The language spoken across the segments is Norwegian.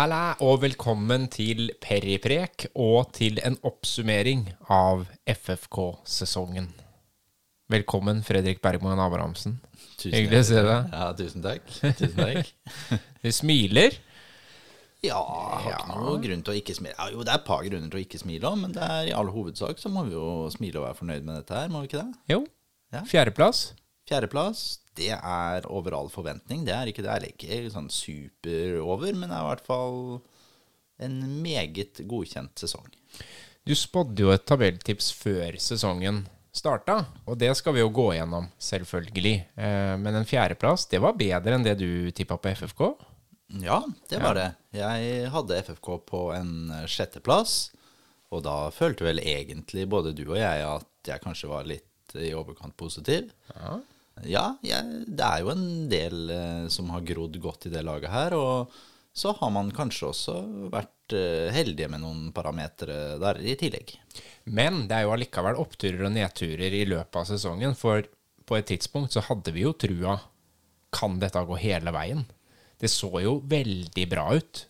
Halla og velkommen til Periprek og til en oppsummering av FFK-sesongen. Velkommen, Fredrik Bergman Abrahamsen. Tusen Hyggelig å se deg. Ja, tusen takk. Tusen takk. Du smiler. Ja, jeg har ikke noen grunn til å ikke smile. Ja, jo, det er et par grunner til å ikke smile, men det er i all hovedsak så må vi jo smile og være fornøyd med dette her, må vi ikke det? Jo. Ja. Fjerdeplass. Fjerdeplass, det er over all forventning. Det er ikke det er ikke sånn super over, men det er i hvert fall en meget godkjent sesong. Du spådde jo et tabelltips før sesongen starta, og det skal vi jo gå gjennom, selvfølgelig. Eh, Men en fjerdeplass, det var bedre enn det du tippa på FFK. Ja, det var det. Jeg hadde FFK på en sjetteplass, og da følte vel egentlig både du og jeg at jeg kanskje var litt i overkant positiv. Ja. Ja, ja, det er jo en del eh, som har grodd godt i det laget her, og så har man kanskje også vært eh, heldige med noen parametere der i tillegg. Men det er jo allikevel oppturer og nedturer i løpet av sesongen, for på et tidspunkt så hadde vi jo trua Kan dette gå hele veien? Det så jo veldig bra ut.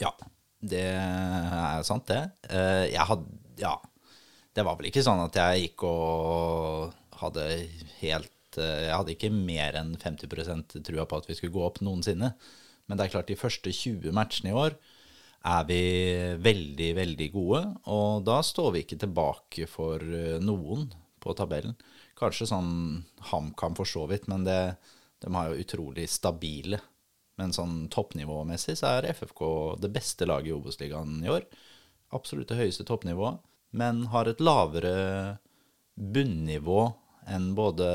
Ja, det er sant, det. Eh, Jeg hadde Ja. Det var vel ikke sånn at jeg gikk og hadde helt eh, Jeg hadde ikke mer enn 50% trua på at vi skulle gå opp noensinne. Men det er klart, de første 20 matchene i år er vi veldig, veldig gode. Og da står vi ikke tilbake for eh, noen på tabellen. Kanskje sånn HamKam for så vidt, men det, de har jo utrolig stabile. Men sånn toppnivåmessig så er FFK det beste laget i Obos-ligaen i år. Absolutt det høyeste toppnivået, men har et lavere bunnivå enn både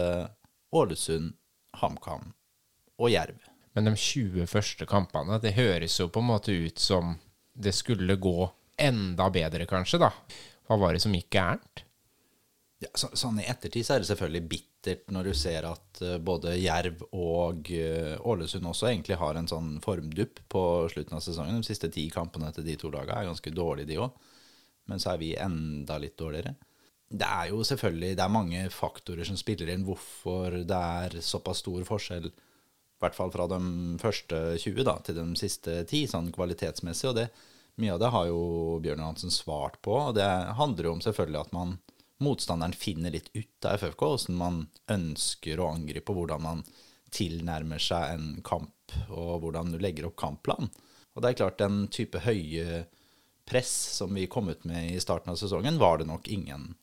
Ålesund, HamKam og Jerv. Men de 20 første kampene, det høres jo på en måte ut som det skulle gå enda bedre, kanskje, da. Hva var det som gikk gærent? Ja, så, sånn I ettertid så er det selvfølgelig bittert når du ser at uh, både Jerv og uh, Ålesund også egentlig har en sånn formdupp på slutten av sesongen. De siste ti kampene til de to lagene er ganske dårlige, de òg. Men så er vi enda litt dårligere. Det er jo selvfølgelig det er mange faktorer som spiller inn hvorfor det er såpass stor forskjell, i hvert fall fra de første 20 da, til de siste 10, sånn kvalitetsmessig. Og det, mye av det har jo Bjørn Johansen svart på. Og det handler jo om selvfølgelig at man motstanderen finner litt ut av FFK, hvordan man ønsker å angripe, hvordan man tilnærmer seg en kamp, og hvordan du legger opp kampplanen. Og det er klart, den type høye press som vi kom ut med i starten av sesongen, var det nok ingen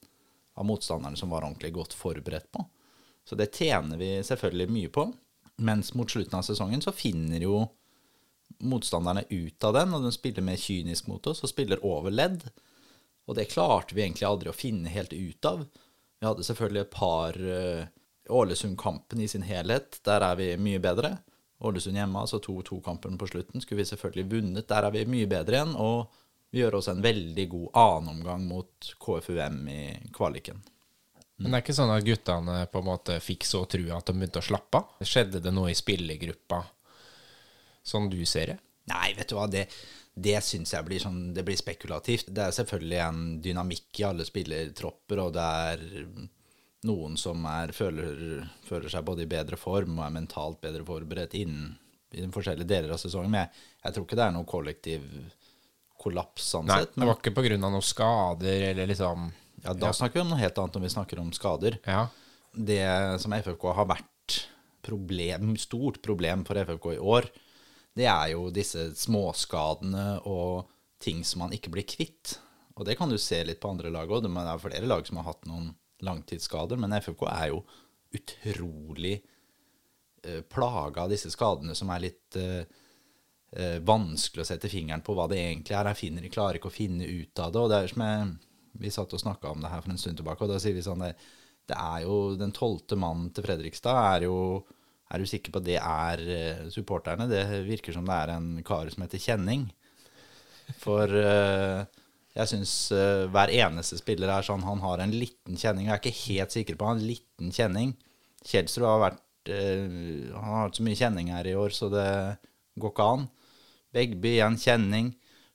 av motstanderne som var ordentlig godt forberedt på. Så det tjener vi selvfølgelig mye på. Mens mot slutten av sesongen så finner jo motstanderne ut av den, og de spiller mer kynisk mot oss og spiller over ledd. Og det klarte vi egentlig aldri å finne helt ut av. Vi hadde selvfølgelig et par uh, Ålesund-kampen i sin helhet. Der er vi mye bedre. Ålesund hjemme, altså 2-2-kampen på slutten, skulle vi selvfølgelig vunnet. Der er vi mye bedre igjen. Og vi gjør også en veldig god annenomgang mot KFUM i kvaliken. Men det er ikke sånn at guttene på en måte fikk så trua at de begynte å slappe av? Skjedde det noe i spillergruppa, sånn du ser det? Nei, vet du hva, det, det syns jeg blir sånn Det blir spekulativt. Det er selvfølgelig en dynamikk i alle spillertropper, og det er noen som er, føler, føler seg både i bedre form og er mentalt bedre forberedt innen i de forskjellige deler av sesongen. Men jeg, jeg tror ikke det er noe kollektiv kollaps sånn Nei, sett. det var ikke av noen skader eller liksom Ja, da snakker vi om noe helt annet når vi snakker om skader. Ja. Det som FFK har vært problem, stort problem for FFK i år, det er jo disse småskadene og ting som man ikke blir kvitt. Og det kan du se litt på andre lag òg. Det er flere lag som har hatt noen langtidsskader, men FFK er jo utrolig eh, plaga av disse skadene som er litt eh, eh, vanskelig å sette fingeren på hva det egentlig er. Jeg finner, klarer ikke å finne ut av det. Og det er som jeg, Vi satt og snakka om det her for en stund tilbake, og da sier vi sånn det, det er jo Den tolvte mannen til Fredrikstad er jo Er du sikker på at det er eh, supporterne? Det virker som det er en kar som heter Kjenning. For eh, jeg syns eh, hver eneste spiller er sånn Han har en liten kjenning. Jeg er ikke helt sikker på han en liten kjenning. Kjelsrud har vært eh, Han har hatt så mye kjenning her i år, så det går ikke an. Begby igjen kjenning.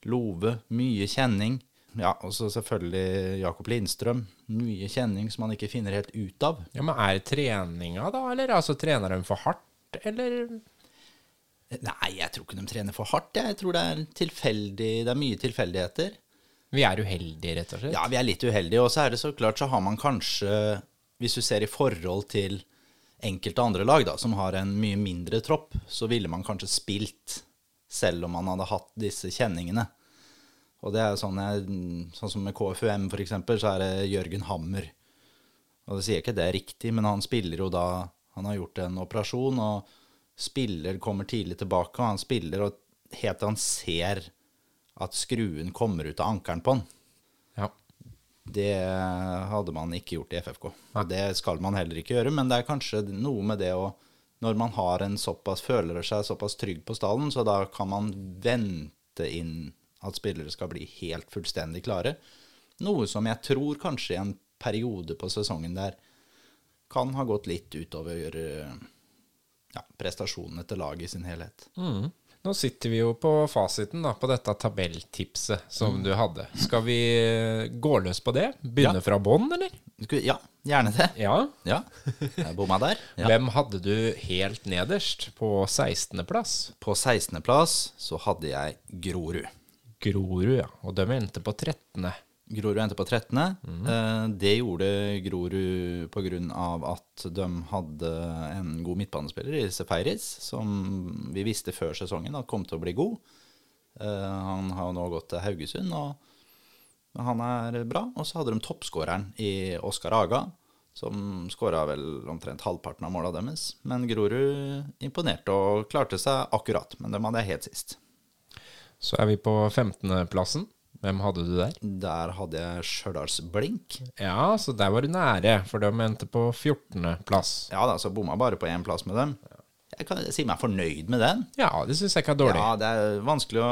Love mye kjenning. Ja, og så selvfølgelig Jakob Lindstrøm. Mye kjenning som man ikke finner helt ut av. ja, men er det treninga, da? Eller altså trener de for hardt, eller Nei, jeg tror ikke de trener for hardt. Jeg tror det er tilfeldig, det er mye tilfeldigheter. Vi er uheldige, rett og slett. Ja, vi er litt uheldige, og så er det så klart så har man kanskje, hvis du ser i forhold til enkelte andre lag da, som har en mye mindre tropp, så ville man kanskje spilt selv om man hadde hatt disse kjenningene. Og det er jo sånn, jeg, sånn som med KFUM for eksempel, så er det Jørgen Hammer. Og det sier ikke det er riktig, men han spiller jo da, han har gjort en operasjon, og spiller, kommer tidlig tilbake, og han spiller, og helt til han ser at skruen kommer ut av ankeren på han. Ja. Det hadde man ikke gjort i FFK. Ja. det skal man heller ikke gjøre, men det er kanskje noe med det å Når man har en såpass, føler seg såpass trygg på stallen, så da kan man vente inn at spillere skal bli helt fullstendig klare. Noe som jeg tror kanskje i en periode på sesongen der kan ha gått litt utover ja, prestasjonene til laget i sin helhet. Nå sitter vi jo på fasiten da, på dette tabelltipset som Mm. du hadde. Skal vi eh, gå løs på det? Begynne Ja. fra bånn, eller? Ja, gjerne det. Ja. Ja, jeg bomma der. Ja. Hvem hadde du helt nederst på 16.-plass? På 16.-plass så hadde jeg Grorud. Grorud, ja. Og de endte på 13. Grorud endte på 13. Mm. Det gjorde Grorud pga. at de hadde en god midtbanespiller i Sefeiris, som vi visste før sesongen at kom til å bli god. Eh, Han har nå gått til Haugesund, og han er bra. Og så hadde de toppskåreren i Oskar Aga, som skåra vel omtrent halvparten av måla deres. Men Grorud imponerte og klarte seg akkurat, men dem hadde jeg helt sist. Så er vi på 15.-plassen. Hvem hadde du der? Der hadde jeg Stjørdals-blink. Ja, så der var du nære, for de endte på 14.-plass. Ja da, så bomma bare på én plass med dem. Jeg kan si meg fornøyd med den. Ja, det syns jeg ikke er dårlig. Ja, det er vanskelig å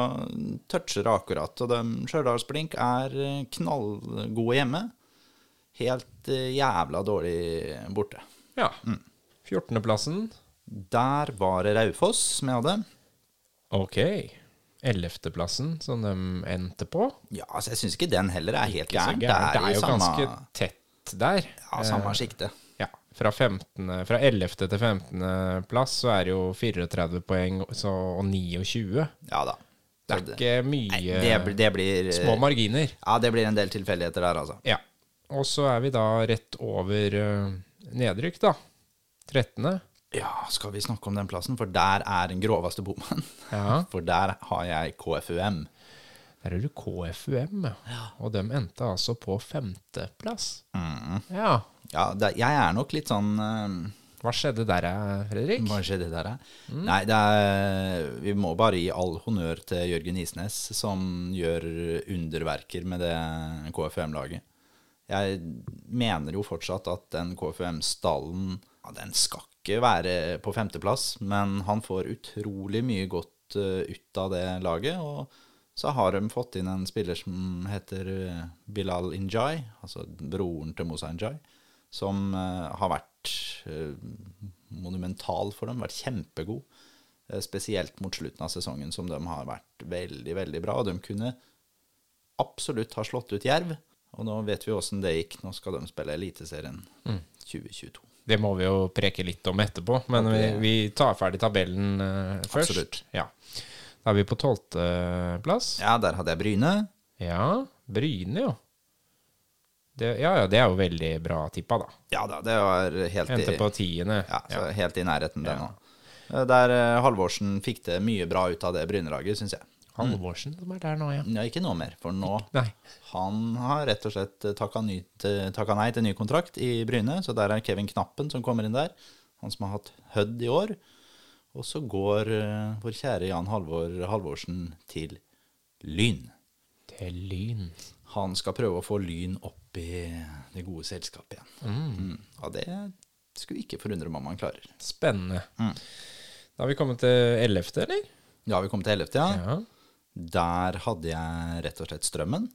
touche det akkurat. Og Stjørdalsblink er eh, knallgode hjemme. Helt eh, jævla dårlig borte. Ja. 14.-plassen. Der var det Raufoss som jeg hadde. Ok. 11.-plassen, som de endte på. Ja, altså jeg syns ikke den heller er helt gæren. gærent. Det er jo samme, ganske tett der. ja, samme sjikte. Ja. Fra, 15, fra 11. til 15. plass så er det jo 34 poeng så, og 29. Ja da. Det er ikke mye Nei, det, blir- det blir små marginer. Ja, det blir en del tilfeldigheter der, altså. Ja. Og så er vi da rett over eh, nedrykk, da. 13. Ja, skal vi snakke om den plassen? For der er den groveste bommen. Ja. For der har jeg KFUM. Der er det KFUM, ja. Og de endte altså på femteplass. Mm. Ja. Ja, det, jeg er nok litt sånn uh, Hva skjedde der, eh, Fredrik? Hva skjedde der, mm. Nei, er, vi må bare gi all honnør til Jørgen Isnes, som gjør underverker med det KFUM-laget. Jeg mener jo fortsatt at den KFUM-stallen ja, den skal ikke være på femteplass, men han får utrolig mye godt uh, ut av det laget. Og så har de fått inn en spiller som heter eh, Bilal Injay, altså broren til Mosa Injay, som eh, har vært eh, monumental for dem, vært kjempegod. Eh, spesielt mot slutten av sesongen, som de har vært veldig, veldig bra. Og de kunne absolutt ha slått ut Jerv. Og nå vet vi åssen det gikk. Nå skal de spille Eliteserien 2022. Det må vi jo preke litt om etterpå, men vi, vi tar ferdig tabellen uh, først. Absolutt. Ja. Da er vi på tolvteplass. Ja, der hadde jeg Bryne. Ja. Bryne, jo. Det, ja, ja, det er jo veldig bra tippa, da. Ja da, det var helt Endte i, på tiende. ja, så helt i nærheten, det nå. Eh, Der eh, Halvorsen fikk det mye bra ut av det Brynelaget, syns jeg. Halvorsen som er der nå, ja. Ja, ikke noe mer, for nå Nei. Han har rett og slett takka, ny, takka nei til ny kontrakt i Bryne, så der er Kevin Knappen som kommer inn der. Han som har hatt Hødd i år. Og så går uh, vår kjære Jan Halvor Halvorsen til Lyn. Til Lyn. Han skal prøve å få Lyn opp i det gode selskapet igjen. Mm. Ja, det skulle ikke forundre meg om han klarer. Spennende. Mm. Da har vi kommet til ellevte, eller? Ja, vi kom til 11., ja. Ja. Der hadde jeg rett og slett Strømmen.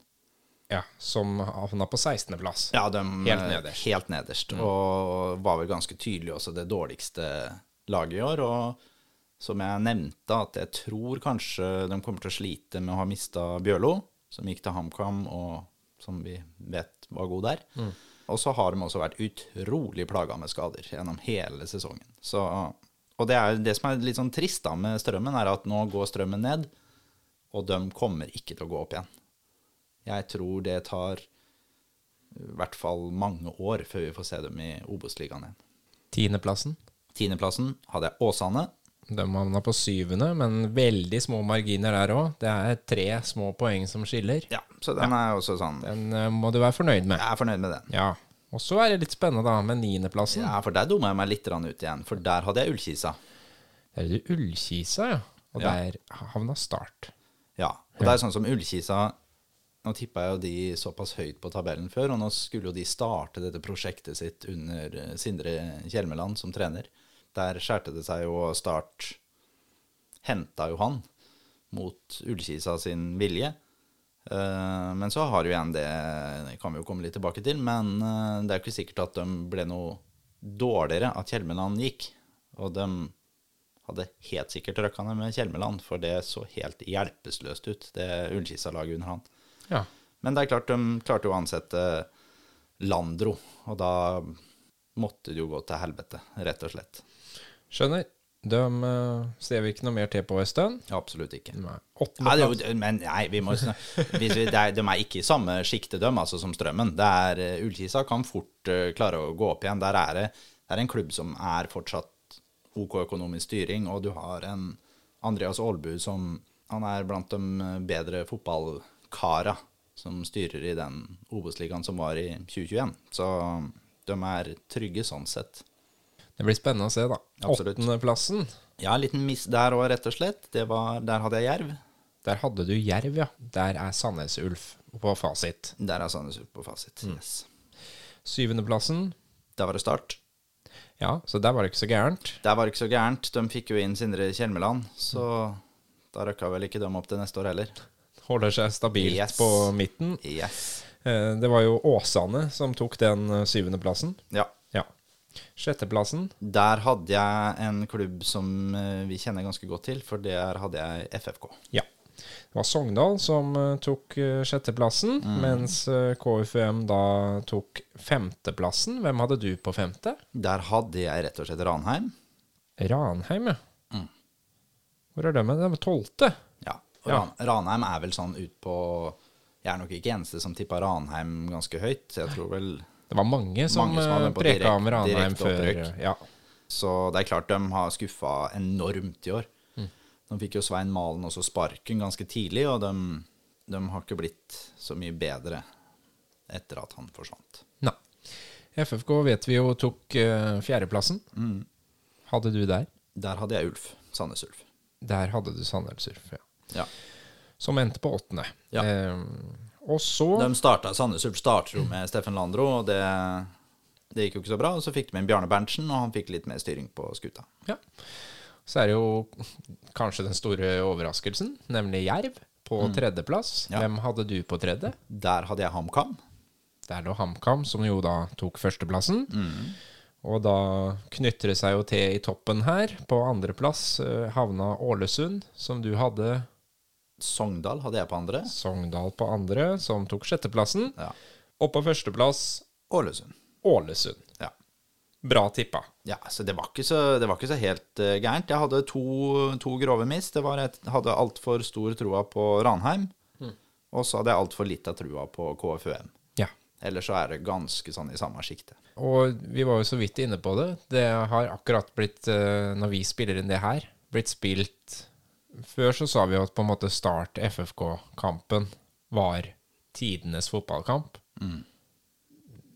ja. Som havna på 16.-plass. Ja, de, Helt nederst. Helt nederst. Og var vel ganske tydelig også det dårligste laget i år. Og som jeg nevnte, at jeg tror kanskje de kommer til å slite med å ha mista Bjørlo, som gikk til HamKam, og som vi vet var god der. Og så har de også vært utrolig plaga med skader gjennom hele sesongen. Så Og det er det som er litt sånn trist da med strømmen, er at nå går strømmen ned, og de kommer ikke til å gå opp igjen. Jeg tror det tar i hvert fall mange år før vi får se dem i Obos-ligaen igjen. Tiendeplassen. Tiendeplassen hadde jeg Åsane. De havna på syvende, men veldig små marginer der òg. Det er tre små poeng som skiller. Ja, så den er også sånn Den eh, må du være fornøyd med. Jeg er fornøyd med den. Ja. Og så er det litt spennende, da, med niendeplassen. Ja, for der dumma jeg meg litt ut igjen, for der hadde jeg Ullkisa. Der er det Ullkisa, ja. Og Ja. der havna Start. Ja, og det er sånn som Ullkisa Nå tippa jeg jo de såpass høyt på tabellen før, og nå skulle jo de starte dette prosjektet sitt under eh, Sindre Kjelmeland som trener. Der skjærte det seg jo, og Start henta jo han mot Ullkisa sin vilje. Eh, Men så har jo igjen det det kan vi jo komme litt tilbake til, men eh, det er jo ikke sikkert at de ble noe dårligere at Kjelmeland gikk. Og de hadde helt sikkert røkka ned med Kjelmeland, for det så helt hjelpeløst ut, det Ullkisa-laget under han. Ja. Men det er klart de klarte jo å ansette Landro, og da måtte det jo gå til helvete, rett og slett. Skjønner. De uh, ser vi ikke noe mer til på en stund. Absolutt ikke. Nei. Nei, det men nei, vi må vi, det er, De er ikke i samme sjikte, de, altså, som Strømmen. Det er, eh, Ullkisa kan fort uh, klare å gå opp igjen. Der er det, det er en klubb som er fortsatt OK økonomisk styring, og du har en Andreas Aalbu som Han er blant de eh, bedre fotballkara som styrer i den Obos-ligaen som var i 2021. Så de er trygge sånn sett. Det blir spennende å se, da. Åttendeplassen. Ja, en liten miss der òg, rett og slett. Det var, der hadde jeg Jerv. Der hadde du Jerv, ja. Der er Sandnes Ulf på fasit. Der er Sandnes Ulf på fasit. Mm. Yes. Syvendeplassen. Da var det start. Ja, så der var det ikke så gærent. Der var det ikke så gærent. De fikk jo inn Sindre Kjelmeland, så da røkka vel ikke de opp til neste år heller. Holder seg stabilt Yes. på midten. Yes. Eh, Det var jo Åsane som tok den eh, syvendeplassen. Ja. Sjetteplassen. Der hadde jeg en klubb som eh, vi kjenner ganske godt til, for der hadde jeg FFK. Ja. Det var Sogndal som eh, tok sjetteplassen, sjetteplassen, mens eh, KFUM da tok femteplassen. Hvem hadde du på femte? Der hadde jeg rett og slett Ranheim. Ranheim, ja. Hvor er de? De er tolvte. Ja. Ja. Ranheim er vel sånn ut på Jeg er nok ikke eneste som tippa Ranheim ganske høyt. Jeg tror vel Det var mange som, Mange som eh, preka direkt- om Ranheim før. Ja. Så det er klart de har skuffa enormt i år. Mm. De fikk jo Svein Malen også sparken ganske tidlig, og de, de har ikke blitt så mye bedre etter at han forsvant. Nei. FFK vet vi jo tok uh, fjerdeplassen. Mm. Hadde du der? Der hadde jeg Ulf. Sandnes Ulf. Der hadde du Sandnes Ulf, ja. Ja. Som endte på åttende. Ja. Eh, og så De starta, Sandnes Ulf starter jo med Steffen Landro, og det, det gikk jo ikke så bra. Og så fikk de inn Bjarne Berntsen, og han fikk litt mer styring på skuta. Ja. Så er det jo kanskje den store overraskelsen, nemlig Jerv på tredjeplass. Ja. Hvem hadde du på tredje? Der hadde jeg HamKam. Der lå HamKam, som jo da tok førsteplassen. Og da knytter det seg jo til i toppen her. På andreplass eh, havna Ålesund, som du hadde. Sogndal hadde jeg på andre. Sogndal på andre, som tok sjetteplassen. Ja. Og på førsteplass Ålesund. Ålesund. Ja. Bra tippa. Ja, så det var ikke så, det var ikke så helt uh, gærent. Jeg hadde to, to grove miss. Det var et, hadde altfor stor troa på Ranheim, og så hadde jeg altfor av trua på KFUM. Ja. Ellers så er det ganske sånn i samme sjiktet. Og vi var jo så vidt inne på det. Det har akkurat blitt, uh, når vi spiller inn det her, blitt spilt Før så sa vi jo at på en måte Start FFK-kampen var tidenes fotballkamp.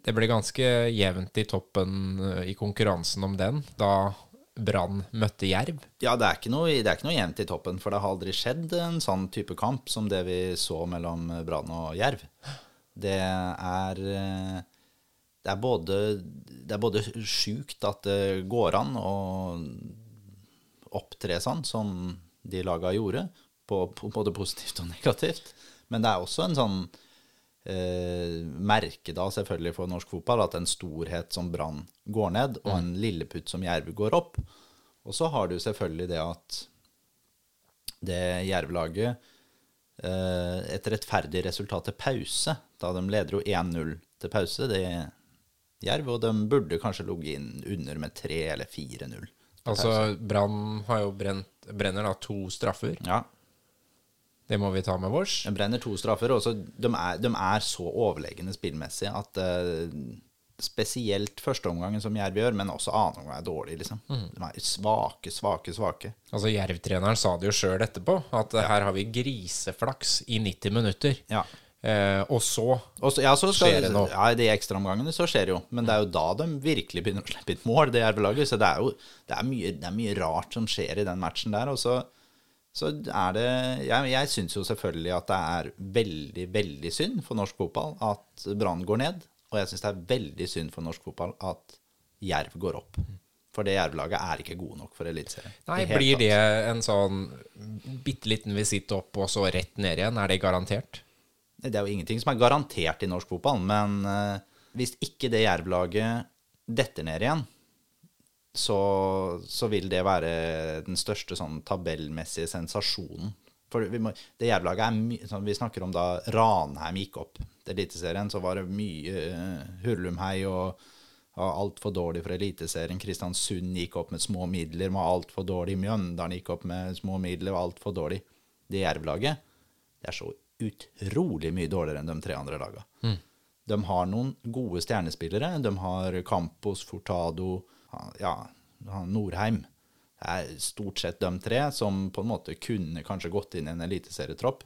Det ble ganske jevnt i toppen eh, i konkurransen om den, da Brann møtte Jerv. Ja, det er ikke noe, det er ikke noe jevnt i toppen, for det har aldri skjedd en sånn type kamp som det vi så mellom Brann og Jerv. Det er eh, Det er både, det er både sjukt at det går an å opptre sånn som de laga gjorde, på, på både positivt og negativt. Men det er også en sånn eh, merke da selvfølgelig for norsk fotball at en storhet som Brann går ned, og en lilleputt som Jerv går opp. Og så har du selvfølgelig det at det Jerv-laget eh, et rettferdig resultat til pause, da de leder jo 1-0 til pause, det er Jerv, og de burde kanskje ligget inn under med 3 eller 4-0. Altså, Brann har jo brent, brenner da to straffer. Ja, Det må vi ta med vårs. de brenner to straffer. Også, de, er, de er så overlegne spillmessig at uh, spesielt førsteomgangen som Jerv gjør, men også annen omgang er dårlig, liksom. De er svake, svake, svake. Altså, Jerv-treneren sa det jo sjøl etterpå, at ja. her har vi griseflaks i 90 minutter. Ja. Eh, og så Og så, ja, så skal, Skjer det noe? Ja, de ekstraomgangene så skjer det jo. Men det er jo da de virkelig begynner å slippe inn mål, det Jerv-laget. Så det er jo det er mye, det er mye rart som skjer i den matchen der. Og så, så er det Jeg, jeg syns jo selvfølgelig at det er veldig, veldig synd for norsk fotball at Brann går ned. Og jeg syns det er veldig synd for norsk fotball at Jerv går opp. For det Jerv-laget er ikke gode nok for Eliteserien. Nei, blir det en sånn bitte liten visitt opp og så rett ned igjen? Er det garantert? Det er jo ingenting som er garantert i norsk fotball, men eh, hvis ikke det Jerv-laget detter ned igjen, så, så vil det være den største sånn tabellmessige sensasjonen. For vi må, det Jerv-laget er mye sånn, Vi snakker om da Ranheim gikk opp til Eliteserien, så var det mye uh, hurlumhei og, og altfor dårlig for Eliteserien. Kristiansund gikk opp med små midler, var altfor dårlig. Mjøndalen gikk opp med små midler, var altfor dårlig. Det Jerv-laget det er så utrolig mye dårligere enn de tre andre laga. De har noen gode stjernespillere. De har Campos, Fortado, ja, Norheim. Det er stort sett de tre som på en måte kunne kanskje gått inn i en eliteserietropp.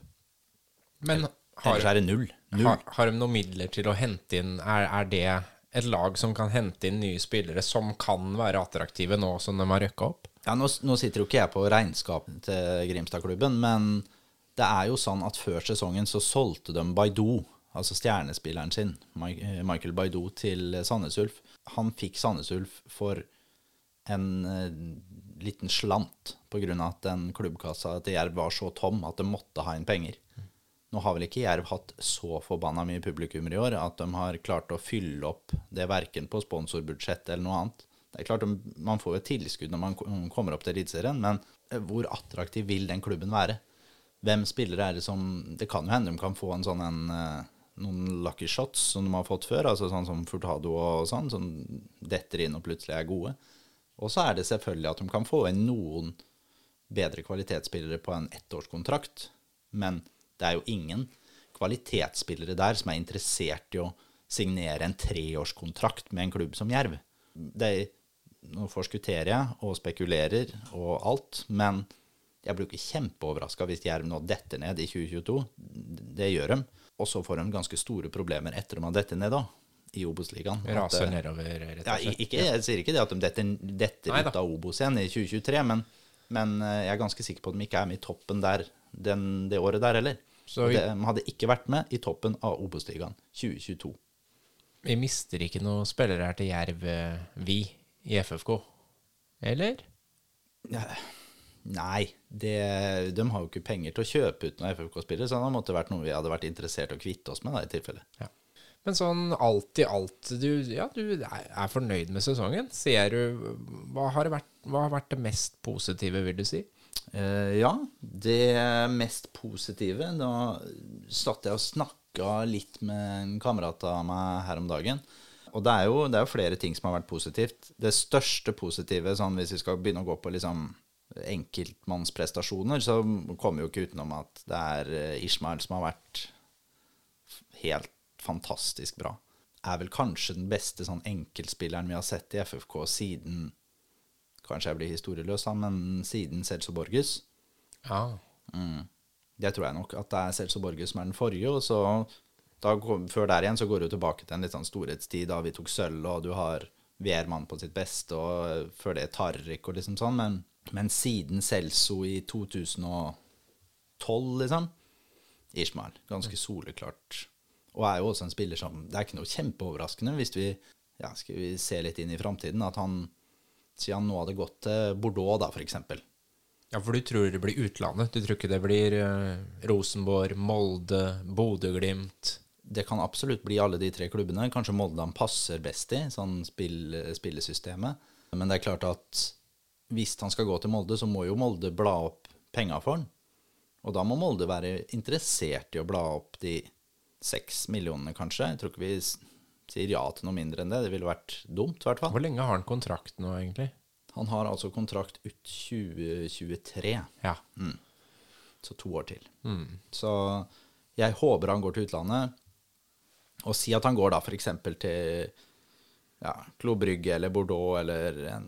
Men Ellers har, er det null. null. har, har de noen midler til å hente inn er, er det et lag som kan hente inn nye spillere som kan være attraktive nå som de har røkka opp? Ja, nå, nå sitter jo ikke jeg på regnskapet til Grimstad-klubben, men det er jo sånn at før sesongen så solgte de Baidu, altså stjernespilleren sin, eh, Michael Baidu, til Sandnes Ulf. Han fikk Sandnes Ulf for en eh, liten slant av at den klubbkassa til Jerv var så tom at de måtte ha inn penger. Nå har vel ikke Jerv hatt så forbanna mye publikum i år at de har klart å fylle opp det verken på sponsorbudsjett eller noe annet. Det er klart Man får jo et tilskudd når man kommer opp til Eliteserien, men eh, hvor attraktiv vil den klubben være? Hvem spillere er det som Det kan jo hende de kan få en sånn en, eh, noen lucky shots som de har fått før, altså sånn som Furtado og sånn, som detter inn og plutselig er gode. Og så er det selvfølgelig at de kan få inn noen bedre kvalitetsspillere på en ettårskontrakt, men det er jo ingen kvalitetsspillere der som er interessert i å signere en treårskontrakt med en klubb som Jerv. Det nå forskutterer jeg og spekulerer og alt, men jeg blir jo ikke kjempeoverraska hvis Jerv nå detter ned i 2022. Det gjør de. Og så får de ganske store problemer etter de har dettet ned da, i Obos-ligaen. Raser eh, nedover, rett og slett. ikke, jeg sier ikke det at de detter, detter ut av Obos igjen i 2023, men, men eh, jeg er ganske sikker på at de ikke er med i toppen der den, det året der heller. Så vi- de hadde ikke vært med i toppen av Obos-ligaen 2022. Vi mister ikke noen spillere her til Jerv, eh, vi, i FFK. Eller? Nei, det, de har jo ikke penger til å kjøpe ut noen FFK-spillere, så det måtte vært noe vi hadde vært interessert i å kvitte oss med da, i tilfelle. Ja. Men sånn alt i alt, du, ja, du er fornøyd med sesongen? Ser du Hva har, vært, hva har vært det mest positive, vil du si? Uh, ja, det mest positive Da satt jeg og snakka litt med en kamerat av meg her om dagen. Og det er, jo, det er jo flere ting som har vært positivt. Det største positive, sånn hvis vi skal begynne å gå på liksom enkeltmannsprestasjoner, så kommer vi jo ikke utenom at det er eh, Ishmael som har vært helt fantastisk bra. Er vel kanskje den beste sånn enkeltspilleren vi har sett i FFK siden Kanskje jeg blir historieløs, men siden Celso Borges. Ja. Det tror jeg nok at det er Celso Borges som er den forrige. Og så da, før der igjen så går du tilbake til en litt sånn storhetstid da vi tok sølv, og du har Wehrmann på sitt beste, og før det Tarrik og liksom sånn. Men, men siden Celso i 2012, liksom Ishmael. Ganske soleklart. Og er jo også en spiller som Det er ikke noe kjempeoverraskende hvis vi ja, skal vi se litt inn i framtiden, at han siden han nå hadde gått til Bordeaux, da, eksempel. ja, for du tror det blir utlandet? Du tror ikke det blir eh, Rosenborg, Molde, Bodø-Glimt? det kan absolutt bli alle de tre klubbene. Kanskje Molde han passer best i, sånn spill, spillesystemet. Men det er klart at hvis han skal gå til Molde, så må jo Molde bla opp penga for han. Og da må Molde være interessert i å bla opp de seks millionene, kanskje. Jeg tror ikke vi sier ja til noe mindre enn det. Det ville vært dumt, i hvert fall. Hvor lenge har han kontrakt nå, egentlig? Han har altså kontrakt ut 2023, Ja. så to år til. Så jeg håper han går til utlandet. Og si at han går da f.eks. til ja, Klo Brygge eller Bordeaux eller en,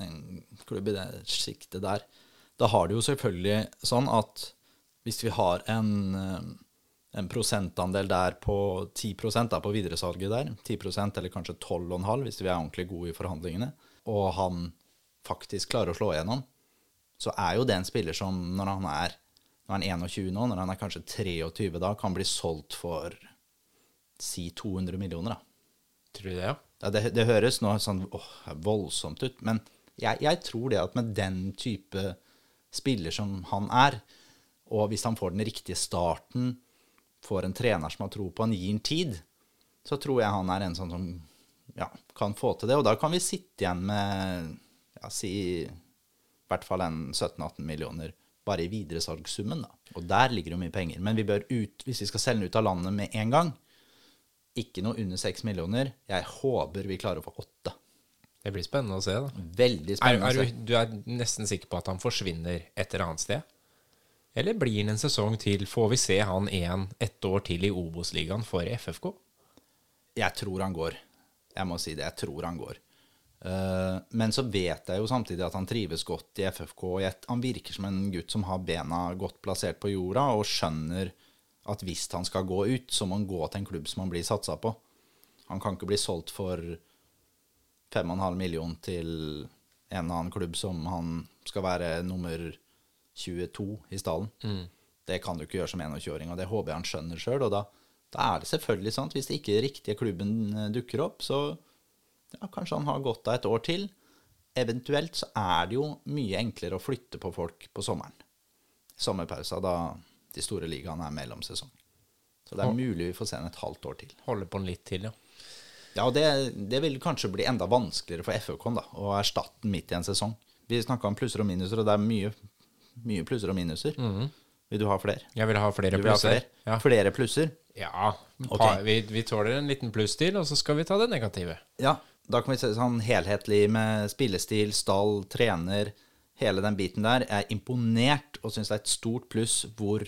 en klubb i det sjiktet der. Da har det jo selvfølgelig sånn at hvis vi har en, eh, en prosentandel der på 10 da, på videresalget der, 10% eller kanskje 12,5 hvis vi er ordentlig gode i forhandlingene, og han faktisk klarer å slå igjennom, så er jo det en spiller som når han er, når han er 21 nå, når han er kanskje 23 da, kan bli solgt for si 200 millioner. da. Tror du det, ja? Ja, det, det høres nå sånn åh, voldsomt ut, men jeg, jeg tror det at med den type spiller som han er, og hvis han får den riktige starten, får en trener som har tro på han, gir han tid, så tror jeg han er en sånn som ja, kan få til det. Og da kan vi sitte igjen med ja, si i hvert fall en 17-18 millioner bare i videresalgssummen. da. Og der ligger jo mye penger. Men vi bør ut, hvis vi skal selge den ut av landet med en gang, ikke noe under 6 millioner. Jeg håper vi klarer å få 8. Det blir spennende å se, da. Veldig Er, spennende. er å du, du er nesten sikker på at han forsvinner et eller annet sted? Eller blir det en sesong til? Får vi se han igjen ett år til i Obos-ligaen for FFK? Jeg tror han går. Jeg må si det. Jeg tror han går. Eh, men så vet jeg jo samtidig at han trives godt i FFK. Han virker som en gutt som har bena godt plassert på jorda, og skjønner at hvis han skal gå ut, så må han gå til en klubb som han blir satsa på. Han kan ikke bli solgt for 5,5 million til en eller annen klubb som han skal være nummer 22 i stallen. Det kan du ikke gjøre som 21-åring, og det håper jeg han skjønner sjøl. Og da, da er det selvfølgelig sånn at hvis ikke ikke riktige klubben eh, dukker opp, så ja, kanskje han har godt av et år til. Eventuelt så er det jo mye enklere å flytte på folk på sommeren. Sommerpausa da de store ligaene er mellomsesong. Så det er mulig vi får se han et halvt år til. Holder på den litt til, ja. Ja, og det, det vil kanskje bli enda vanskeligere for da, å erstatte den midt i en sesong. Vi snakka om plusser og minuser, og det er mye, mye plusser og minuser. Vil du ha flere? Jeg vil ha flere vil plusser. ha flere? Ja, flere plusser? ja Okay. vi, vi tåler en liten pluss til, og så skal vi ta det negative. Ja, da kan vi se sånn helhetlig med spillestil, stall, trener, hele den biten der. Jeg er imponert og syns det er et stort pluss hvor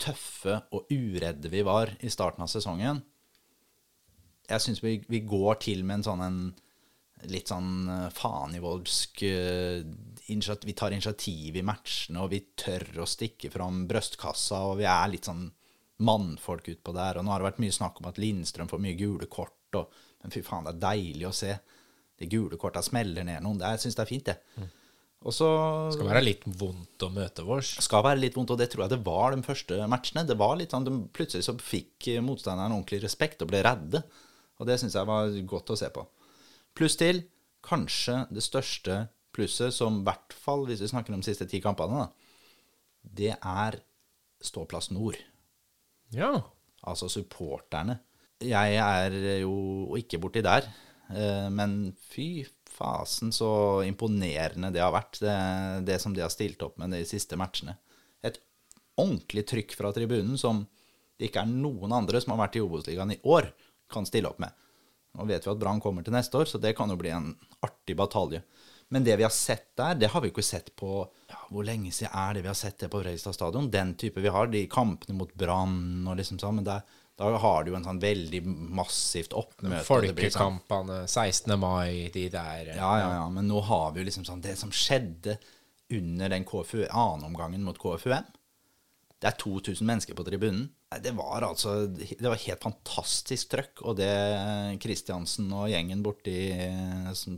tøffe og uredde vi var i starten av sesongen. Jeg syns vi, vi går til med en sånn en litt sånn fanivoldsk faenivoldsk eh, Vi tar initiativ i matchene, og vi tør å stikke fram brøstkassa, og vi er litt sånn mannfolk utpå der. Og nå har det vært mye snakk om at Lindstrøm får mye gule kort, og, men fy faen, det er deilig å se. De gule korta smeller ned noen. Det- Jeg syns det er fint, det. Og så skal være litt vondt å møte vårs. skal være litt vondt, og det tror jeg det var de første matchene. Det var litt sånn, de, Plutselig så fikk motstanderen ordentlig respekt og ble redde. Og det syns jeg var godt å se på. Pluss til kanskje det største plusset, som i hvert fall hvis vi snakker om de siste ti kampene, da, det er Ståplass Nord. Ja. Altså supporterne. Jeg er jo ikke borti der, eh, men fy fasen så imponerende det har vært, det, det som de har stilt opp med de siste matchene. Et ordentlig trykk fra tribunen som det ikke er noen andre som har vært i Obos-ligaen i år, kan stille opp med. Nå vet vi at Brann kommer til neste år, så det kan jo bli en artig batalje. Men det vi har sett der, det har vi jo ikke sett på ja, Hvor lenge siden er det vi har sett det på Fredrikstad stadion? Den type vi har, de kampene mot Brann og liksom sånn. Men der, da har du jo en sånn veldig massivt oppmøte. det sånn- Folkekampene, 16. mai, de der ja, ja, ja. Men nå har vi jo liksom sånn Det som skjedde under den KFU, annenomgangen mot KFUM Det er 2000 mennesker på tribunen. Det var altså Det var helt fantastisk trøkk. Og det Kristiansen og gjengen borti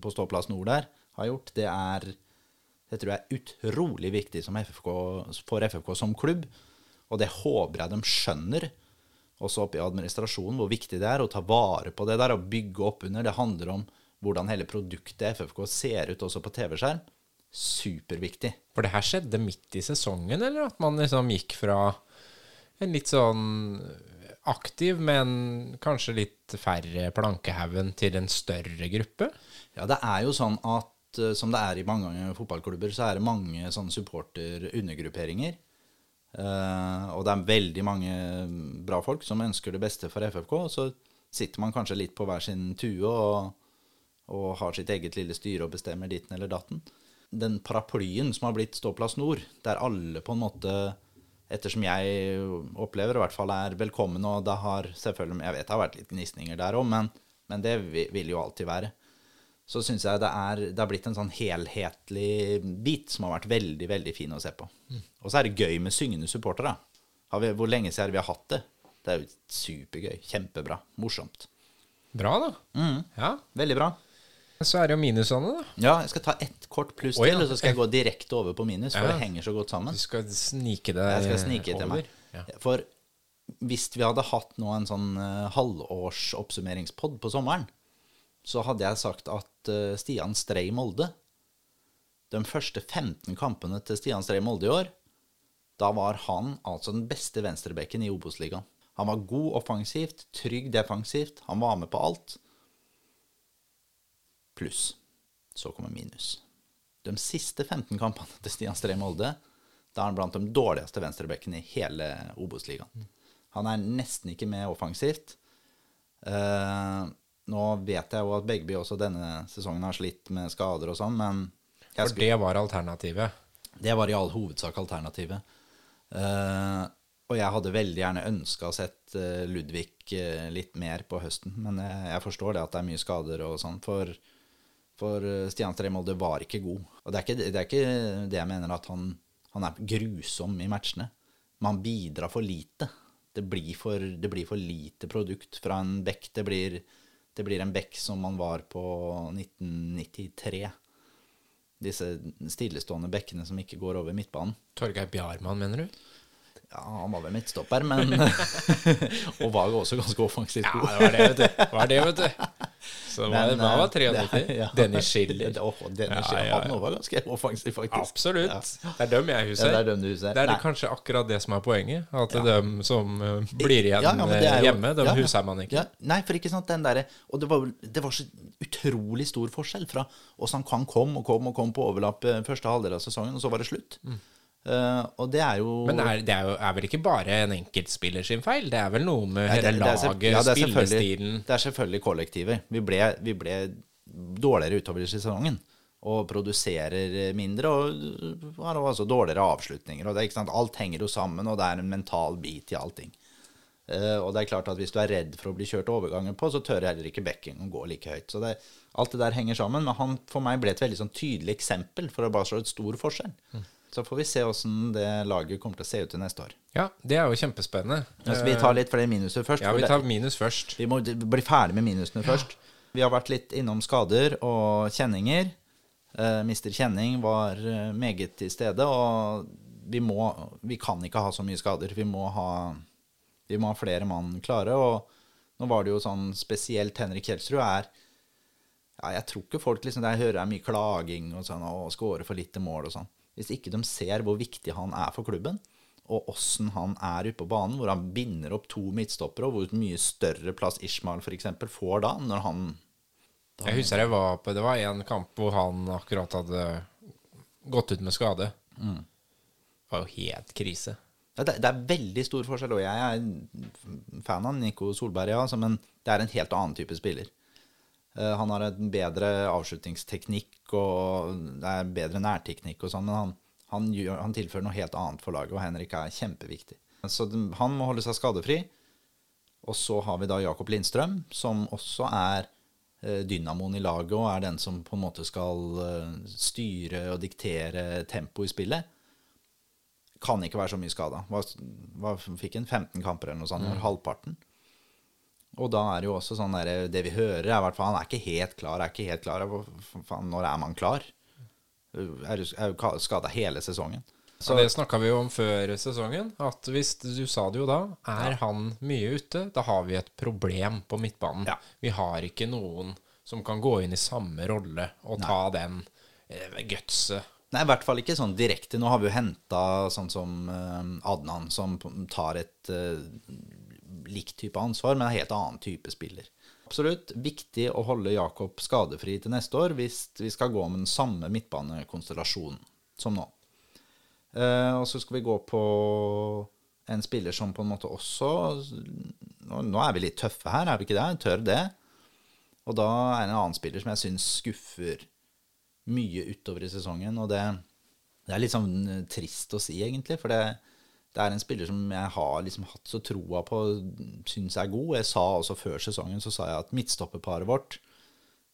på Ståplass Nord der har gjort, det er Det tror jeg er utrolig viktig FFK, for FFK som klubb. Og det håper jeg de skjønner også oppe i administrasjonen, hvor viktig det er å ta vare på det der og bygge opp under. Det handler om hvordan hele produktet FFK ser ut også på TV-skjerm. Superviktig. For det her skjedde midt i sesongen, eller at man liksom gikk fra en litt sånn aktiv, men kanskje litt færre plankehaugen til en større gruppe? Ja, det er jo sånn at eh, som det er i mange fotballklubber, så er det mange sånne supporter-undergrupperinger. Eh, og det er veldig mange bra folk som ønsker det beste for FFK. og Så sitter man kanskje litt på hver sin tue og og har sitt eget lille styre og bestemmer ditten eller datten. Den paraplyen som har blitt Ståplass Nord, der alle på en måte, ettersom jeg opplever, i hvert fall er velkommen, og det har selvfølgelig Jeg vet det har vært litt gnisninger der òg, men, men det vil jo alltid være. Så syns jeg det er, det har blitt en sånn helhetlig bit som har vært veldig, veldig fin å se på. Og så er det gøy med syngende supportere. Hvor lenge siden vi har hatt det? Det er jo supergøy. Kjempebra. Morsomt. Bra, da. Mm. Ja. Veldig bra. Så er det jo minusene, da. Ja, jeg skal ta ett kort pluss oh, ja. til, og så skal jeg gå direkte over på minus, for Ja. det henger så godt sammen. Du skal snike deg Jeg skal snike til meg. Ja. For hvis vi hadde hatt nå en sånn uh, halvårsoppsummeringspod på sommeren, så hadde jeg sagt at eh, Stian Strei Molde De første 15 kampene til Stian Strei Molde i år, da var han altså den beste venstrebekken i Obos-ligaen. Han var god offensivt, trygg defensivt, han var med på alt. Pluss. Så kommer minus. De siste 15 kampene til Stian Stree Molde, da er han blant de dårligste venstrebekkene i hele Obos-ligaen. Han er nesten ikke med offensivt. Uh, nå vet jeg jo at Begby også denne sesongen har slitt med skader og sånn, men For det var alternativet. det var i all hovedsak alternativet. Uh, og jeg hadde veldig gjerne ønska å sett eh, Ludvig litt mer på høsten, men jeg, jeg forstår det at det er mye skader og sånn. For, for eh, Stian Stree Molde var ikke god. Og det er ikke det, er ikke det jeg mener at han, han er grusom i matchene. Men han bidrar for lite. Det blir for, det blir for lite produkt fra en bekk. Det blir, det blir en bekk som man var på 1993 disse stillestående bekkene som ikke går over midtbanen. Torgeir Bjarmann, mener du? Ja, han var vel midtstopper, men Og var jo også ganske offensivt Ja, god. det var det, vet du. Det var det, vet du. Så det var, Men, det var eh, 93. ja. Dennis Schiller. Oh, Dennis Schiller. ja, ja. Han var ganske offensiv, faktisk. Absolutt. Det er dem jeg Ja, husker. det er dem du husker. Det er kanskje akkurat det som er poenget. At er dem som eh, blir igjen Ja, ja, eh, jo- hjemme, dem ja, ja. huser man ikke. Ja, nei, for ikke sant, den derre Og det var, det var så utrolig stor forskjell fra åssen han kom og kom og kom på overlapp eh, første halvdel av sesongen, og så var det slutt. Eh, og det er jo Mm. Men det er, det er, jo, er vel ikke bare en enkeltspiller sin feil? Det er vel noe med Nei, hele laget, ja, spillestilen Det er selvfølgelig kollektivet. Vi ble, vi ble dårligere utover i sesongen. Og produserer mindre, og har også dårligere avslutninger. Og det er Alt henger jo sammen, og det er en mental bit i allting. Uh, og det er klart at hvis du er redd for å bli kjørt overganger på, så tør heller ikke bekken å gå like høyt. Så det, alt det der henger sammen. Men han for meg ble et veldig sånn tydelig eksempel for å bare slå et stor forskjell. Så får vi se åssen det laget kommer til å se ut til neste år. Ja, det er jo kjempespennende. Altså, vi tar litt flere minuser først. Ja, vi tar minus først. vi må bli ferdig med minusene først. Vi har vært litt innom skader og kjenninger. Uh, Mister Kjenning var eh, meget til stede, og vi, må, vi kan ikke ha så mye skader. Vi må ha, vi må ha flere mann klare. Og nå var det jo sånn spesielt Henrik Kjelsrud er ja, Jeg tror ikke folk liksom, der hører er mye klaging og sånn, og scorer for lite mål og sånn. Hvis ikke de ser hvor viktig han er for klubben, og åssen han er ute på banen, hvor han binder opp to midtstoppere, og hvor mye større plass Ishmael f.eks. får da, når han Jeg husker jeg var på Det var en kamp hvor han akkurat hadde gått ut med skade. Mm. Det var jo helt krise. ja, det, det er veldig stor forskjell, og jeg er fan av Nico Solberg, ja, altså, men det er en helt annen type spiller. Eh, han har en bedre avslutningsteknikk, og det er bedre nærteknikk og sånn, men han, han, gjør, han tilfører noe helt annet for laget, og Henrik er kjempeviktig. Så han må holde seg skadefri. Og så har vi da Jakob Lindstrøm, som også er eh, dynamoen i laget, og er den som på en måte skal eh, styre og diktere tempo i spillet. Kan ikke være så mye skada. Fikk en 15 kamper eller noe sånt? mm. Halvparten. Og da er det jo også sånn der, Det vi hører, er i hvert fall Han er ikke helt klar. Er ikke helt klar. Faen, Når er man klar? Er jo skada hele sesongen. Så det snakka vi jo om før sesongen. At hvis du sa det jo da, er han mye ute, da har vi et problem på midtbanen. Ja. Vi har ikke noen som kan gå inn i samme rolle og ta den eh, gutset. Nei, i hvert fall ikke sånn direkte. Nå har vi jo henta sånn som eh, Adnan, som tar et eh, likt type ansvar, men en helt annen type spiller. Absolutt viktig å holde Jakob skadefri til neste år hvis vi skal gå med den samme midtbanekonstellasjonen som nå. Eh, og så skal vi gå på en spiller som på en måte også Nå, nå er vi litt tøffe her, er vi ikke det? Tør det? Og da er det en annen spiller som jeg syns skuffer mye utover i sesongen. Og det, det er litt sånn trist å si, egentlig. For det, det er en spiller som jeg har liksom hatt så troa på, syns er god. Jeg sa også før sesongen så sa jeg at midtstopperparet vårt,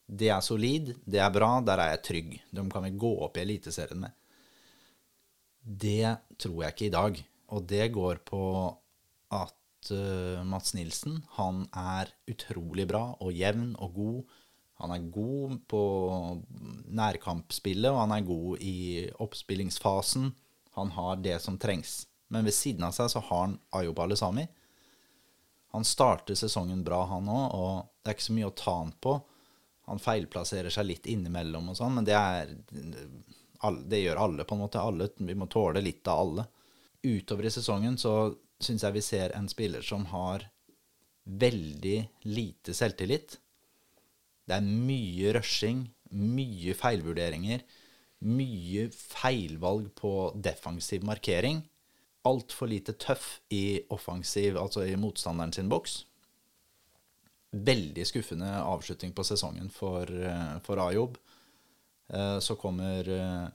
det er solid, det er bra, der er jeg trygg. De kan vi gå opp i Eliteserien med. Det tror jeg ikke i dag. Og det går på at uh, Mats Nilsen, han er utrolig bra og jevn og god. Han er god på nærkampspillet, og han er god i oppspillingsfasen. Han har det som trengs. Men ved siden av seg så har han Ayo Alesami. Han starter sesongen bra, han òg, og det er ikke så mye å ta han på. Han feilplasserer seg litt innimellom og sånn, men det er Det gjør alle, på en måte. Alle, vi må tåle litt av alle. Utover i sesongen så syns jeg vi ser en spiller som har veldig lite selvtillit. Det er mye rushing, mye feilvurderinger, mye feilvalg på defensiv markering. Altfor lite tøff i offensiv, altså i motstanderen sin boks. Veldig skuffende avslutning på sesongen for, eh, for Ayob. Eh, så kommer eh,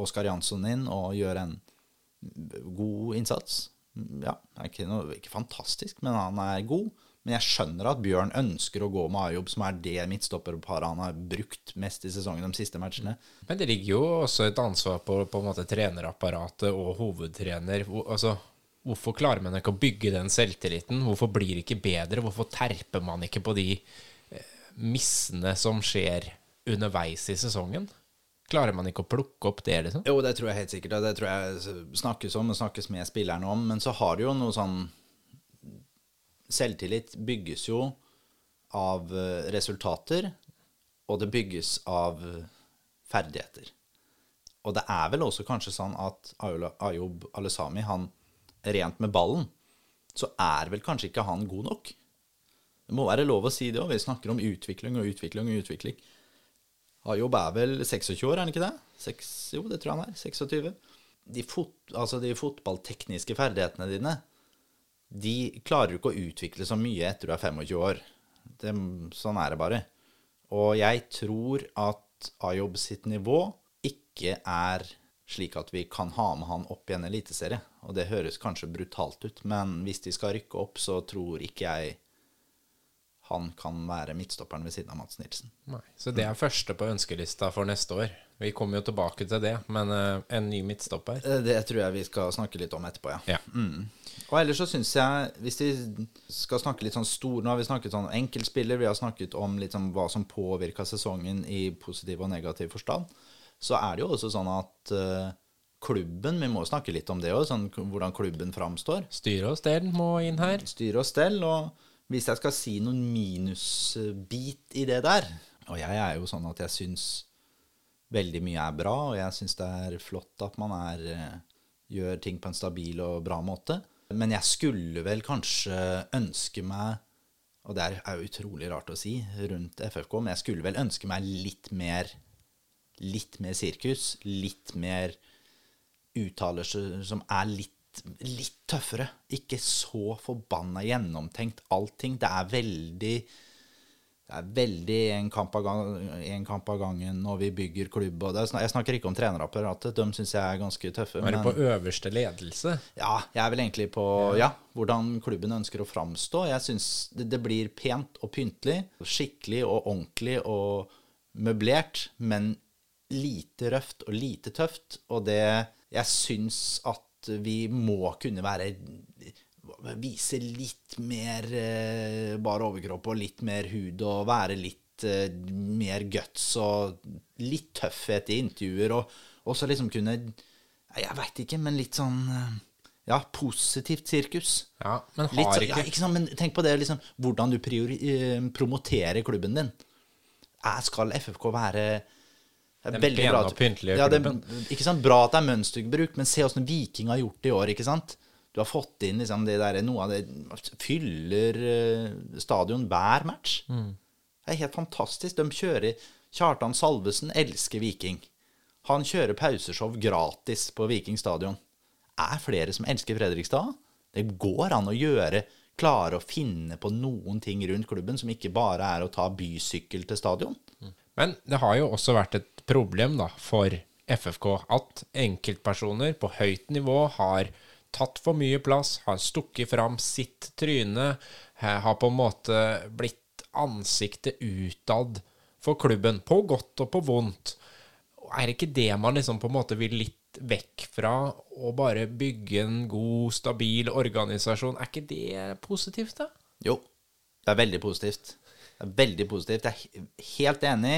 Oskar Jansson inn og gjør en god innsats. Ja, ikke, noe, ikke fantastisk, men han er god. Men jeg skjønner at Bjørn ønsker å gå med Ayob, som er det midtstopperparet han har brukt mest i sesongen de siste matchene. Men det ligger jo også et ansvar på, på en måte trenerapparatet og hovedtrener. Altså, hvorfor klarer man ikke å bygge den selvtilliten? Hvorfor blir det ikke bedre? Hvorfor terper man ikke på de eh, missene som skjer underveis i sesongen? Klarer man ikke å plukke opp det, liksom? Jo, det tror jeg helt sikkert. Det tror jeg snakkes om og snakkes med spillerne om. Men så har det jo noe sånn Selvtillit bygges jo av eh, resultater, og det bygges av eh, ferdigheter. Og det er vel også kanskje sånn at Ayob Alesami, han rent med ballen, så er vel kanskje ikke han god nok. Det må være lov å si det òg. Vi snakker om utvikling og utvikling og utvikling. Ayob er vel 26 år, er han ikke det? 6, jo, det tror jeg han er. 26. De, fot, altså de fotballtekniske ferdighetene dine de klarer jo ikke å utvikle så mye etter du er 25 år. Det, sånn er det bare. Og jeg tror at Ayob sitt nivå ikke er slik at vi kan ha med han opp i en eliteserie. Og det høres kanskje brutalt ut, men hvis de skal rykke opp, så tror ikke jeg han kan være midtstopperen ved siden av Mats Nilsen. Nei, så det er første på ønskelista for neste år. Vi kommer jo tilbake til det, men uh, en ny midtstopper? Eh, det tror jeg vi skal snakke litt om etterpå, ja. ja. Mm. Og ellers så syns jeg, hvis vi skal snakke litt sånn stor Nå har vi snakket sånn enkeltspiller, vi har snakket om litt sånn hva som påvirka sesongen i positiv og negativ forstand. Så er det jo også sånn at uh, klubben Vi må snakke litt om det òg, sånn, hvordan klubben framstår. Styre og stell må inn her. Styre og stell. og hvis jeg skal si noen minusbit i det der Og jeg er jo sånn at jeg syns veldig mye er bra, og jeg syns det er flott at man er, eh, gjør ting på en stabil og bra måte. Men jeg skulle vel kanskje ønske meg Og det er jo utrolig rart å si rundt FFK, men jeg skulle vel ønske meg litt mer Litt mer sirkus. Litt mer uttalelser som er litt litt tøffere. Ikke så forbanna gjennomtenkt allting. Det er veldig det er veldig en kamp, kamp av, gangen når vi bygger klubb. Er, jeg snakker ikke om trenerapparatet, de syns jeg er ganske tøffe. Er du på øverste ledelse? Ja, jeg er vel egentlig på ja. ja hvordan klubben ønsker å framstå. Jeg syns det, det, blir pent og pyntelig. Skikkelig og ordentlig og møblert, men lite røft og lite tøft. Og det Jeg syns at vi må kunne være Vise litt mer eh, bare overkropp og litt mer hud og være litt eh, mer guts og litt tøffhet i intervjuer. Og, også liksom kunne Jeg veit ikke, men litt sånn eh, ja, positivt sirkus. Ja, Men har litt, ikke... Ja, ikke sant, Men tenk på det, liksom, hvordan du priori, eh, promoterer klubben din. Jeg Skal FFK være den pene og pyntelige ja, klubben. Det, ikke sant? Bra at det er mønsterbruk, men se åssen Viking har gjort det i år. ikke sant? Du har fått inn liksom, det der, noe av det Fyller uh, stadion hver match. Mm. Det er helt fantastisk. De kjører Kjartan Salvesen elsker Viking. Han kjører pauseshow gratis på Viking stadion. Er flere som elsker Fredrikstad? Det går an å gjøre klare å finne på noen ting rundt klubben som ikke bare er å ta bysykkel til stadion. Men det har jo også vært et problem da, for FFK at enkeltpersoner på høyt nivå har tatt for mye plass, har stukket fram sitt tryne, har på en måte blitt ansiktet utad for klubben, på godt og på vondt. Er det ikke det man liksom på en måte vil litt vekk fra, å bare bygge en god, stabil organisasjon? Er ikke det positivt, da? Jo, det er veldig positivt. Det er veldig positivt. Jeg er helt enig.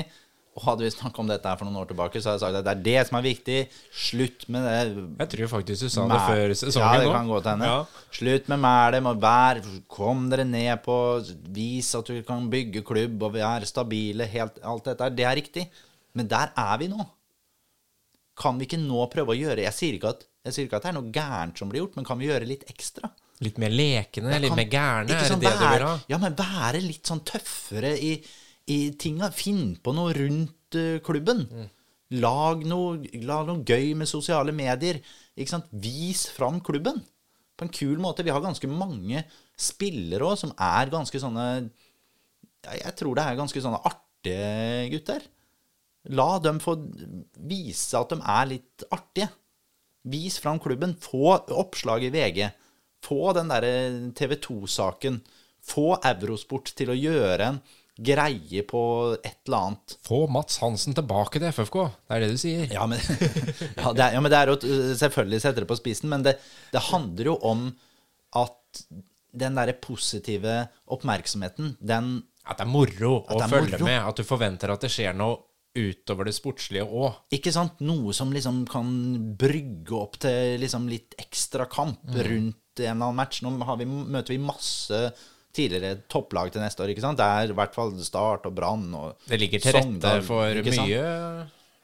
Og hadde vi snakket om dette her for noen år tilbake, så hadde jeg sagt at det er det som er viktig. Slutt med det. Jeg tror faktisk du sa det før sesongen Ja, det kan kan til henne. Ja. Slutt med mælet, Må vær Kom dere ned på Vis at du kan bygge klubb og vi er stabile. Helt, alt dette her. Det er riktig. Men der er vi nå. Kan vi ikke nå prøve å gjøre Jeg sier ikke at, jeg sier ikke at det er noe gærent som blir gjort, men kan vi gjøre litt ekstra? Litt mer lekende, litt mer gærne, Sånn, er det det du vil ha? Ja, men være litt sånn tøffere i, i tinga. Finn på noe rundt eh, klubben. Mm. Lag, noe, lag noe gøy med sosiale medier. Ikke sant? Vis fram klubben på en kul måte. Vi har ganske mange spillere òg som er ganske sånne Jeg tror det er ganske sånne artige gutter. La dem få vise at de er litt artige. Vis fram klubben. Få oppslag i VG. Få den derre TV 2-saken. Få Eurosport til å gjøre en greie på et eller annet. Få Mats Hansen tilbake til FFK, det er det du sier. Ja, men, ja, det, er, ja, men det er jo uh, selvfølgelig sette det på spissen, men det, det handler jo om at den derre positive oppmerksomheten, den At det er moro å det er følge moro. med, at du forventer at det skjer noe utover det sportslige òg. Ikke sant? Noe som liksom kan brygge opp til liksom litt ekstra kamp rundt en eller annen match. Nå har vi, møter vi masse tidligere topplag til neste år, ikke sant? Det er i hvert fall Start og Brann og Det ligger til rette Sogndal, for ikke mye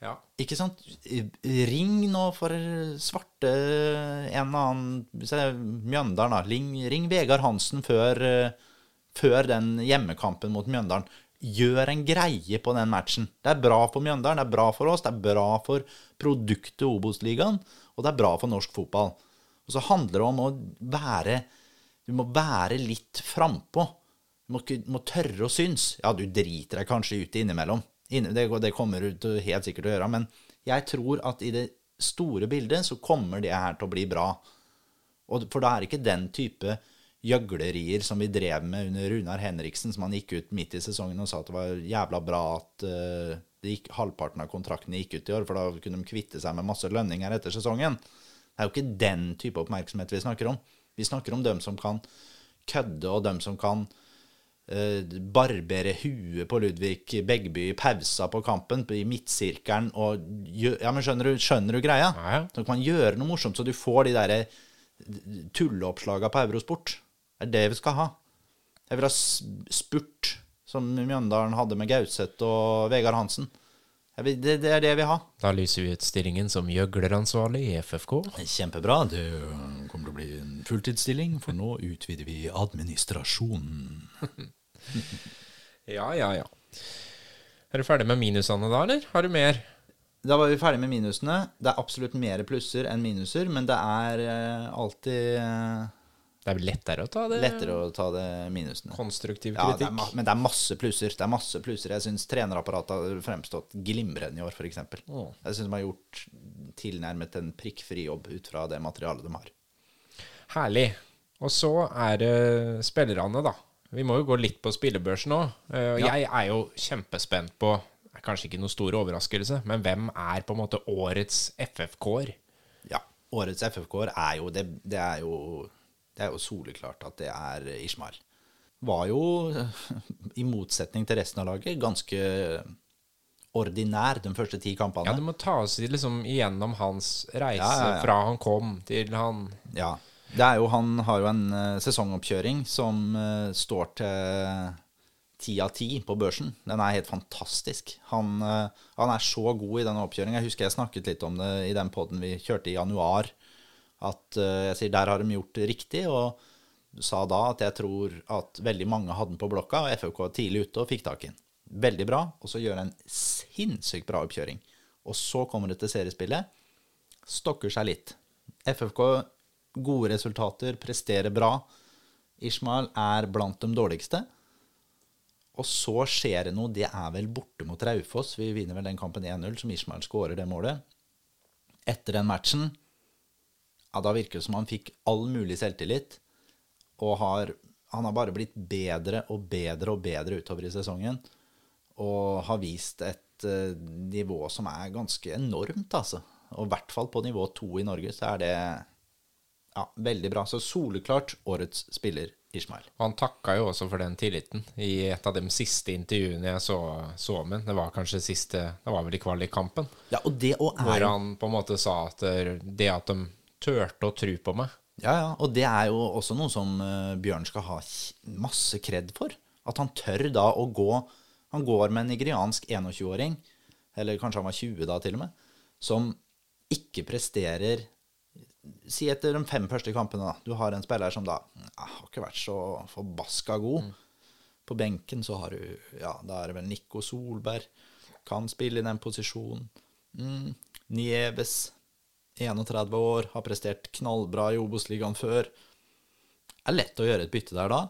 ja. Ikke sant? Ring nå for svarte en eller annen se, Mjøndalen, da. Ring, ring Vegard Hansen før, eh, før den hjemmekampen mot Mjøndalen. Gjør en greie på den matchen. Det er bra for Mjøndalen, det er bra for oss, det er bra for produktet Obos-ligaen, og det er bra for norsk fotball. Og så handler det om å være Du må være litt frampå. Du må, må tørre å synes. Ja, du driter deg kanskje ut innimellom. Det, det kommer du helt sikkert til å gjøre. Men jeg tror at i det store bildet så kommer det her til å bli bra. Og, for da er det ikke den type gjøglerier som vi drev med under Runar Henriksen, som han gikk ut midt i sesongen og sa at det var jævla bra at uh, gikk, halvparten av kontraktene gikk ut i år, for da kunne de kvitte seg med masse lønninger etter sesongen. Det er jo ikke den type oppmerksomhet vi snakker om. Vi snakker om dem som kan kødde, og dem som kan eh, barbere huet på Ludvig Begby i pausa på kampen, i midtsirkelen, og Ja, men skjønner du, skjønner du greia? Ja. Så kan man gjøre noe morsomt, så du får de derre tulleoppslaga på Eurosport. Det er det vi skal ha. Jeg vil ha spurt, som Mjøndalen hadde med Gauseth og Vegard Hansen. Det, det er det jeg vil ha. Da lyser vi ut stillingen som gjøgleransvarlig i FFK. Kjempebra. Det kommer til å bli en fulltidsstilling, for nå utvider vi administrasjonen. Ja, ja, ja. Er du ferdig med minusene da, eller? Har du mer? Da var vi ferdig med minusene. Det er absolutt mer plusser enn minuser, men det er eh, alltid eh, Det er lettere å ta det? lettere å ta det minusene. Konstruktiv Ja, det kritikk. er, men det er masse plusser. Det er masse plusser. Jeg syns trenerapparatet har fremstått glimrende i år, f.eks. Oh. Jeg syns de har gjort tilnærmet en prikkfri jobb ut fra det materialet de har. Herlig. Og så er det spillerne, da. Vi må jo gå litt på spillebørsen òg. Ja. Jeg er jo kjempespent på Kanskje ikke noen stor overraskelse, men hvem er på en måte årets FFK-er? Ja, årets FFK-er er jo det, det er jo Det er jo soleklart at det er Ishmael. Var jo, i motsetning til resten av laget, ganske ordinær de første ti kampene. Ja, du må ta oss liksom igjennom hans reise Ja, ja, ja. fra han kom til han Ja. Det er jo, han har jo en eh, sesongoppkjøring som uh, står til ti av ti på børsen. Den er helt fantastisk. Han, uh, han er så god i denne oppkjøringa. Jeg husker jeg snakket litt om det i den poden vi kjørte i januar. At eh, jeg sier der har de gjort det riktig, og sa da at jeg tror at veldig mange hadde den på blokka, og FFK var tidlig ute og fikk tak i den. Veldig bra. Og så gjør en sinnssykt bra oppkjøring. Og så kommer det til seriespillet. Stokker seg litt. FFK gode resultater, presterer bra. Ishmael er blant de dårligste. Og så skjer det noe. Det er vel borte mot Raufoss. Vi vinner vel den kampen 1-0, som Ishmael skårer det målet. Etter den matchen ja, Da virker det som han fikk all mulig selvtillit. Og har, han har bare blitt bedre og bedre og bedre utover i sesongen. Og har vist et uh, nivå som er ganske enormt, altså. Og i hvert fall på nivå to i Norge, så er det ja, veldig bra. Så soleklart årets spiller Ishmael. Han takka jo også for den tilliten i et av de siste intervjuene jeg så, så med Det var kanskje siste Det var vel i kvalikkampen. Ja, og det og er Hvor han på en måte sa at det at de turte å tro på meg Ja, ja. Og det er jo også noe som uh, Bjørn skal ha masse kred for. At han tør da å gå Han går med en nigeriansk 21-åring, eller kanskje han var 20 da til og med, som ikke presterer Si etter de fem første kampene, da. Du har en spiller som da ja, har ikke vært så forbaska god. Mm. På benken så har du Ja, da er det vel Nico Solberg. Kan spille i den posisjonen. Mm. Nieves, 31 år, har prestert knallbra i Obos-ligaen før. Det er lett å gjøre et bytte der da.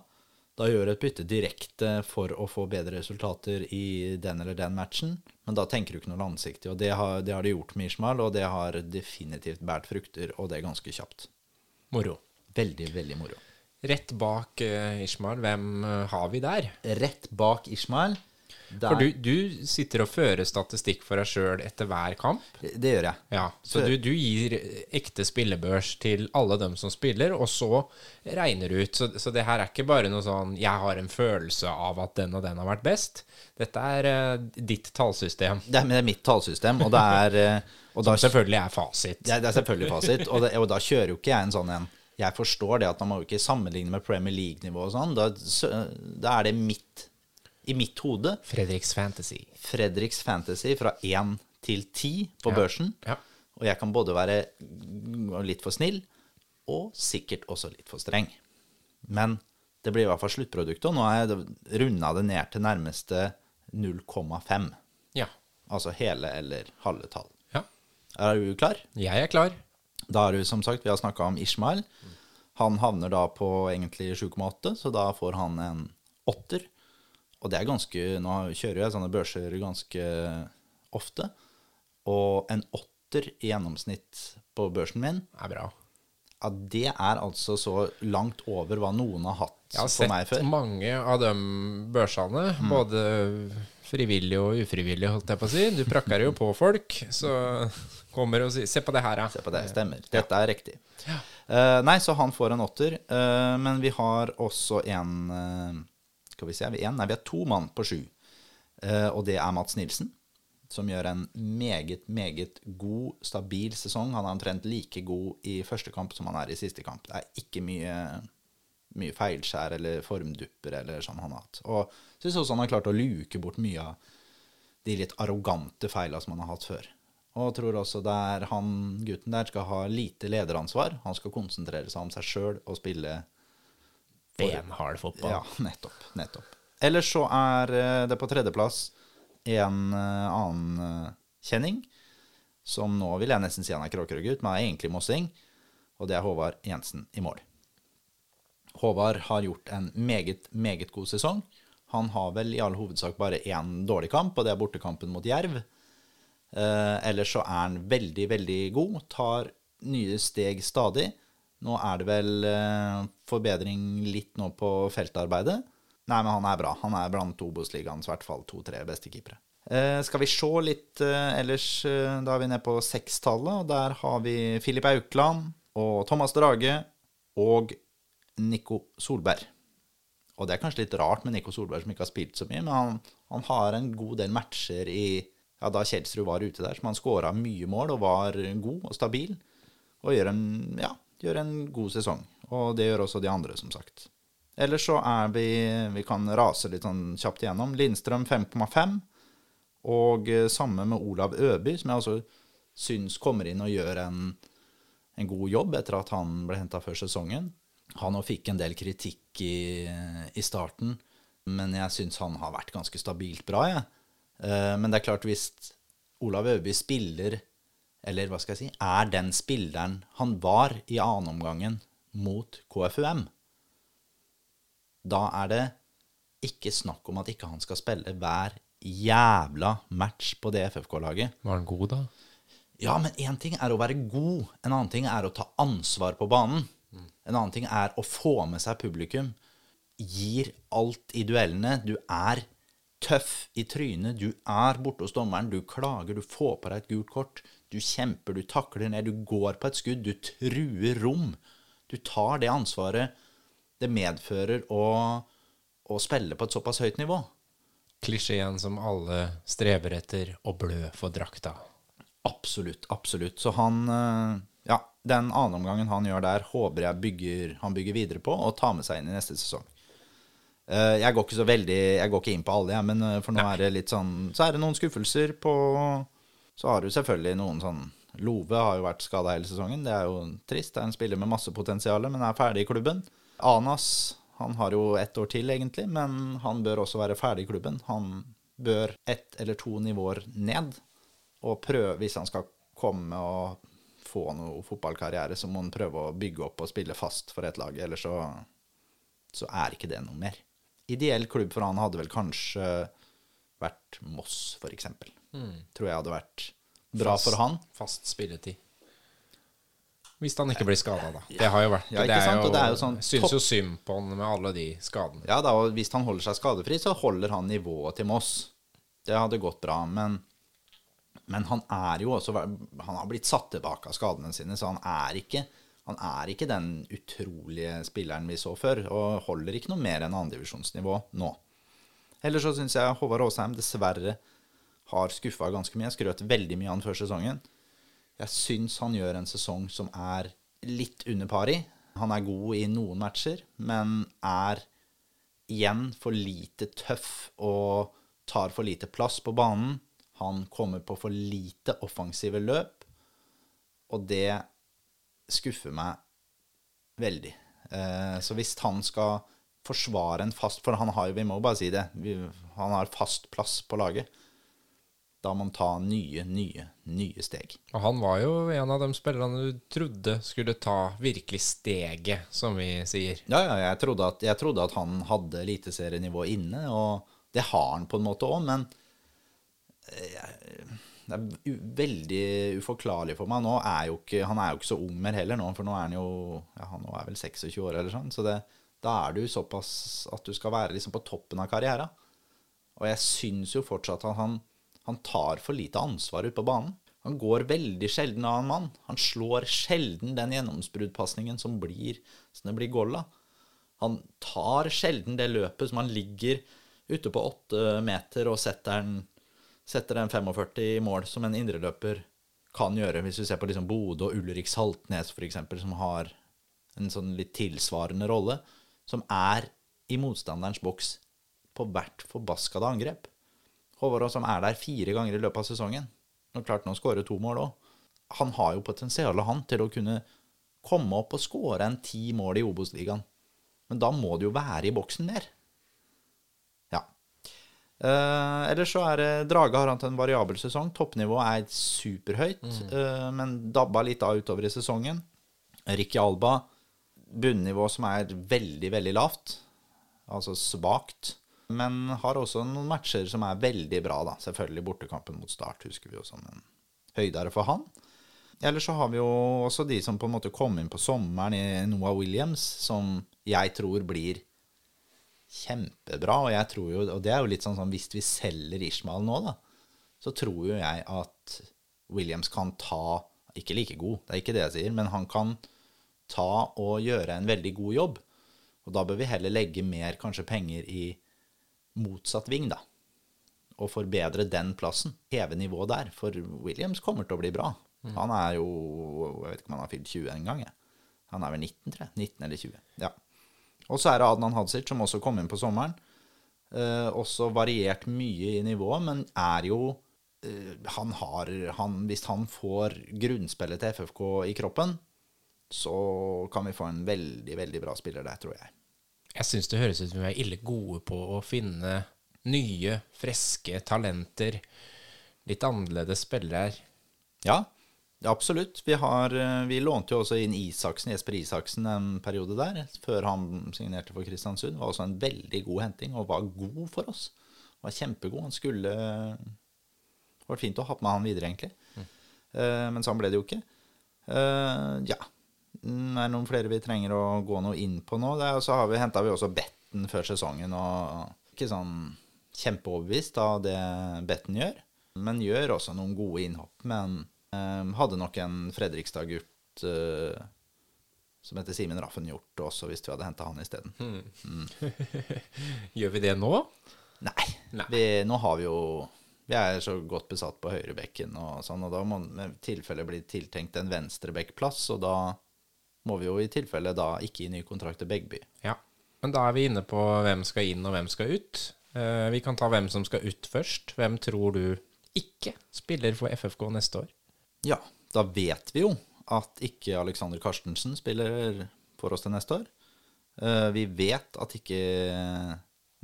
Da gjør et bytte direkte for å få bedre resultater i den eller den matchen. Men da tenker du ikke noe langsiktig. Og det har, det har de gjort med Ishmael, og det har definitivt båret frukter, og det er ganske kjapt. Moro. Veldig, veldig moro. Rett bak uh, Ishmael, hvem uh, har vi der? Rett bak Ishmael For du, du, sitter og fører statistikk for deg sjøl etter hver kamp? Det gjør jeg. Ja, Så du, du, gir ekte spillebørs til alle dem som spiller, og så regner du ut. Så, så, det her er ikke bare noe sånn 'jeg har en følelse av at den og den har vært best'. Dette er uh, ditt tallsystem. Det er, det er, mitt tallsystem, og det er og da, Som selvfølgelig er fasit. Ja, det er selvfølgelig fasit, og, det, og da kjører jo ikke jeg en sånn en jeg forstår det at man må jo ikke sammenligne med Premier League-nivå og sånn. Da, da, er det mitt i mitt hode. Fredriks Fantasy. Fredriks Fantasy fra 1 til 10 på ja. børsen. Ja. Og jeg kan både være litt for snill og sikkert også litt for streng. Men det blir i hvert fall sluttproduktet, og nå har jeg runda det ned til nærmeste 0,5. Ja. Altså hele eller halve tall. Ja. Er du klar? Jeg er klar. Da er du som sagt, vi har snakka om Ishmael. Han havner da på egentlig 7,8, så da får han en åtter. Og det er ganske Nå kjører jeg sånne børser ganske ofte. Og en åtter i gjennomsnitt på børsen min er bra. Ja, det er altså så langt over hva noen har hatt for meg før. Jeg har sett mange av de børsene, mm. både frivillig og ufrivillig, holdt jeg på å si. Du prakker jo på folk, så kommer og sier 'se på det her', ja. Se på det, stemmer. Dette er riktig. Ja. Uh, nei, så han får en åtter. Uh, men vi har også en uh, Skal vi se, vi, er, nei, vi har to mann på sju. og det er Mats Nilsen som gjør en meget, meget god, stabil sesong. Han er omtrent like god i første kamp som han er i siste kamp. Det er ikke mye, mye feilskjær eller formdupper eller sånn han har hatt. Og syns også han har klart å luke bort mye av de litt arrogante feila som han har hatt før. Og tror også der han gutten der skal ha lite lederansvar. Han skal konsentrere seg om seg sjøl og spille benhard fotball. Ja, nettopp. nettopp. Ellers så er eh, det på tredjeplass en uh, annen uh, kjenning, som nå vil jeg nesten si han er Kråkerøy-gutt, men er egentlig mossing, og det er Håvard Jensen i mål. Håvard har gjort en meget, meget god sesong. Han har vel i all hovedsak bare én dårlig kamp, og det er bortekampen mot Jerv. Eh, ellers så er han veldig, veldig god. Tar nye steg stadig. Nå er det vel eh, forbedring litt nå på feltarbeidet. Nei, men han er bra. Han er blant Obos-ligaens i hvert fall to-tre beste keepere. Eh, skal vi se litt eh, ellers, eh, da er vi nede på sekstallet. Og der har vi Filip Aukland og Thomas Drage og Nico Solberg. Og det er kanskje litt rart med Nico Solberg som ikke har spilt så mye, men han, han har en god del matcher i ja, da Kjelsrud var ute der, som han skåra mye mål og var god og stabil. Og gjør en, ja, gjør en god sesong. Og det gjør også de andre, som sagt. Ellers så er vi Vi kan rase litt sånn kjapt igjennom. Lindstrøm 5,5. Og eh, samme med Olav Øby, som jeg også syns kommer inn og gjør en, en god jobb etter at han ble henta før sesongen. Han òg fikk en del kritikk i, i starten, men jeg syns han har vært ganske stabilt bra, jeg. Eh, men det er klart, hvis Olav Øby spiller, eller hva skal jeg si, er den spilleren han var i annenomgangen mot KFUM, da er det ikke snakk om at ikke han skal spille hver jævla match på det FFK-laget. Var han god, da? Ja, men én ting er å være god, en annen ting er å ta ansvar på banen. En annen ting er å få med seg publikum. Gir alt i duellene. Du er tøff i trynet. Du er borte hos dommeren. Du klager, du får på deg et gult kort. Du kjemper, du takler ned, du går på et skudd. Du truer rom. Du tar det ansvaret det medfører å, å spille på et såpass høyt nivå. Klisjeen som alle strever etter, å blø for drakta. Absolutt, absolutt. Så han eh, Ja, den annenomgangen han gjør der, håper jeg bygger, han bygger videre på og tar med seg inn i neste sesong. Eh, Jeg går ikke så veldig Jeg går ikke inn på alle, jeg, men eh, for nå er det litt sånn Så er det noen skuffelser på Så har du selvfølgelig noen sånn Love har jo vært skada hele sesongen. Det er jo trist. Det er en spiller med masse potensial, men er ferdig i klubben. Anas han har jo ett år til, egentlig, men han bør også være ferdig i klubben. Han bør ett eller to nivåer ned og prøve, hvis han skal komme og få noe fotballkarriere, så må han prøve å bygge opp og spille fast for et lag. Ellers så, så er ikke det noe mer. Ideell klubb for han hadde vel kanskje vært Moss, for eksempel. Tror jeg hadde vært bra Fast- for han. Fast spilletid. Hvis han ikke blir skada, da. Det har jo vært Ja, det er jo, det er jo sånn Syns topp- jo synd på han med alle de skadene. Ja da, og hvis han holder seg skadefri, så holder han nivået til Moss. Det hadde gått bra, men, men han er jo også Han har blitt satt tilbake av skadene sine, så han er ikke han er ikke den utrolige spilleren vi så før, og holder ikke noe mer enn andredivisjonsnivå nå. Eller så syns jeg Håvard Aasheim dessverre har skuffa ganske mye. Jeg skrøt veldig mye av han før sesongen. Jeg syns han gjør en sesong som er litt under pari. Han er god i noen matcher, men er igjen for lite tøff og tar for lite plass på banen. Han kommer på for lite offensive løp, og det skuffer meg veldig. Eh, så hvis han skal forsvare en fast For han har jo, vi må bare si det, han har fast plass på laget. Da må han ta nye, nye, nye steg. Og han var jo en av de spillerne du trodde skulle ta virkelig steget, som vi sier. Ja, ja, jeg trodde at, jeg trodde at han hadde eliteserienivå inne, og det har han på en måte òg, men eh, det er veldig uforklarlig for meg. Nå er jo ikke, han er jo ikke så ung mer heller nå, for nå er han jo ja, han er vel 26 år eller sånn, så det, da er du såpass at du skal være liksom på toppen av karrieren. Og jeg syns jo fortsatt at han, han tar for lite ansvar ute på banen. Han går veldig sjelden av en mann. Han slår sjelden den gjennombruddpasningen som blir, som det blir goal av. Han tar sjelden det løpet som han ligger ute på åtte meter og setter den, setter den 45 i mål, som en indreløper kan gjøre. Hvis du ser på liksom Bodø og Ulrik Saltnes, f.eks., som har en sånn litt tilsvarende rolle, som er i motstanderens boks på hvert forbaskede angrep. Håvard som er der fire ganger i løpet av sesongen. Og klart nå skårer to mål òg. Han har jo potensial han til å kunne komme opp og skåre en ti mål i Obos-ligaen. Men da må det jo være i boksen mer. Ja. Eh, ellers så er det Drage har hatt en variabel sesong. Toppnivået er superhøyt, eh, men dabba litt av utover i sesongen. Ricky Alba, bunnivå som er veldig, veldig lavt. Altså svakt. Men har også noen matcher som er veldig bra, da. Selvfølgelig bortekampen mot Start husker vi jo som en høydere for han. Ellers så har vi jo også de som på en måte kom inn på sommeren i Noah Williams, som jeg tror blir kjempebra. Og jeg tror jo, og det er jo litt sånn sånn hvis vi selger Ishmael nå, da, så tror jo jeg at Williams kan ta Ikke like god, det er ikke det jeg sier, men han kan ta og gjøre en veldig god jobb. Og da bør vi heller legge mer kanskje penger i motsatt ving, da. Og forbedre den plassen. Heve nivået der. For Williams kommer til å bli bra. Han er jo Jeg vet ikke om han har fylt 20 engang. jeg. Han er vel 19, tror jeg. 19 eller 20. Ja. Og så er det Adnan Hadzic, som også kom inn på sommeren. Eh, også variert mye i nivået, men er jo eh, han har, han, Hvis han får grunnspillet til FFK i kroppen, så kan vi få en veldig, veldig bra spiller der, tror jeg. Jeg syns det høres ut som vi er ille gode på å finne nye, friske talenter. Litt annerledes spillere. Ja, Absolutt. Vi, har, eh, vi lånte jo også inn Isaksen, Jesper Isaksen en periode der, før han signerte for Kristiansund. Var også en veldig god henting, og var god for oss. Var kjempegod. Han skulle Det var fint å ha med han videre, egentlig. Mm. Uh, men sånn ble det jo ikke. Uh, ja. Det er noen flere vi trenger å gå noe inn på nå. Og så har vi, henta vi også Betten før sesongen, og ikke sånn kjempeoverbevist av det Betten gjør. Men gjør også noen gode innhopp. Men Um, hadde nok en Fredrikstad-gutt uh, som heter Simen Raffen gjort også, hvis vi hadde henta han isteden. Mm. Mm. Gjør vi det nå? Nei. Nei. Vi, nå har vi jo Vi er så godt besatt på høyrebekken og sånn, og da må tilfelle bli tiltenkt en venstrebekkplass, og da må vi jo i tilfelle da ikke gi ny kontrakt til Begby. Ja, men da er vi inne på hvem skal inn og hvem skal ut. Uh, vi kan ta hvem som skal ut først. Hvem tror du ikke spiller for FFK neste år? Ja, da vet vi jo at ikke Alexander Karstensen spiller for oss til neste år. Eh, vi vet at ikke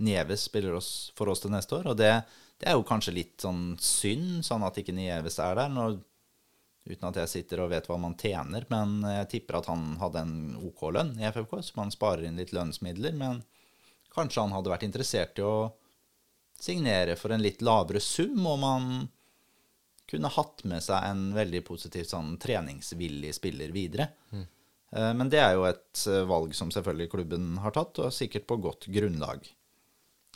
Nieves spiller oss for oss til neste år, og det, det, er jo kanskje litt sånn synd, sånn at ikke Nieves er der. Når, uten at jeg sitter og vet hva man tjener, men jeg tipper at han hadde en OK lønn i FFK, så man sparer inn litt lønnsmidler. Men kanskje han hadde vært interessert i å signere for en litt lavere sum, og man kunne hatt med seg en veldig positiv sånn treningsvillig spiller videre. Mm. Men det er jo et eh, valg som selvfølgelig klubben har tatt, og sikkert på godt grunnlag.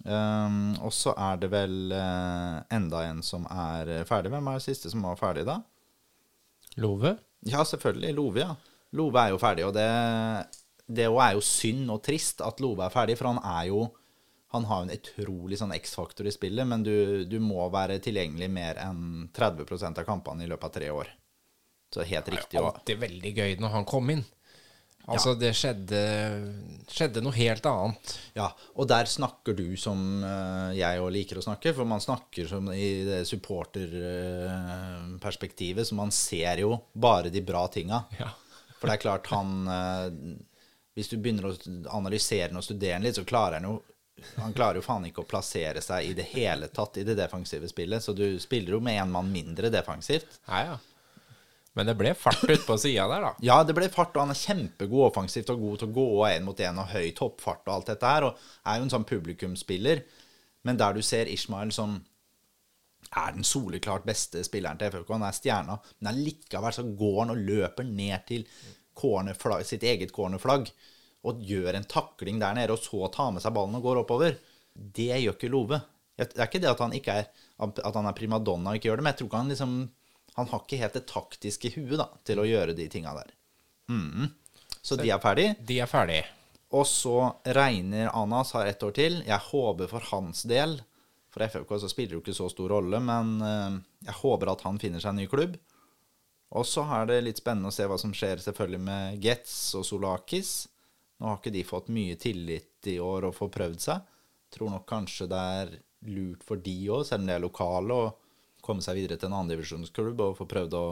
Um, og så er det vel uh, enda en som er ferdig. Hvem er det siste som var ferdig, da? Love? Ja, selvfølgelig. Love, ja. Love er jo ferdig, og det, det er jo synd og trist at Love er ferdig, for han er jo han har en utrolig sånn X-faktor i spillet, men du, du, må være tilgjengelig mer enn 30% av kampene i løpet av tre år. Så helt riktig. Det er alltid veldig gøy når han kom inn. Altså, ja. det skjedde, skjedde, noe helt annet. Ja, og der snakker du som uh, jeg òg liker å snakke, for man snakker som i det supporterperspektivet, så man ser jo bare de bra tinga. Ja. For det er klart, han uh, Hvis du begynner å analysere den og studere den litt, så klarer han jo han klarer jo faen ikke å plassere seg i det hele tatt i det defensive spillet, så du spiller jo med én mann mindre defensivt. Ja, ja. Men det ble fart ut på sida der, da. Ja, det ble fart, og han er kjempegod offensivt og god til å gå én mot én og høy toppfart og alt dette her, og er jo en sånn publikumsspiller. Men der du ser Ishmael som er den soleklart beste spilleren til FFK, han er stjerna, men likevel så går han og løper ned til sitt eget cornerflagg og gjør en takling der nede, og så tar med seg ballen og går oppover. Det gjør ikke Love. Det er ikke det at han er at han er primadonna og ikke gjør det, men jeg tror ikke han liksom Han har ikke helt det taktiske huet da, til å gjøre de tinga der. Mm. Så, de er ferdig. De er ferdig. Og så regner Anas har ett år til. Jeg håper for hans del For FFK så spiller det jo ikke så stor rolle, men eh, jeg håper at han finner seg en ny klubb. Og så er det litt spennende å se hva som skjer selvfølgelig med Getz og Solakis. Nå har ikke de fått mye tillit i år og får prøvd seg. Tror nok kanskje det er lurt for de òg, selv om de er lokale, å komme seg videre til en andredivisjonsklubb og få prøvd å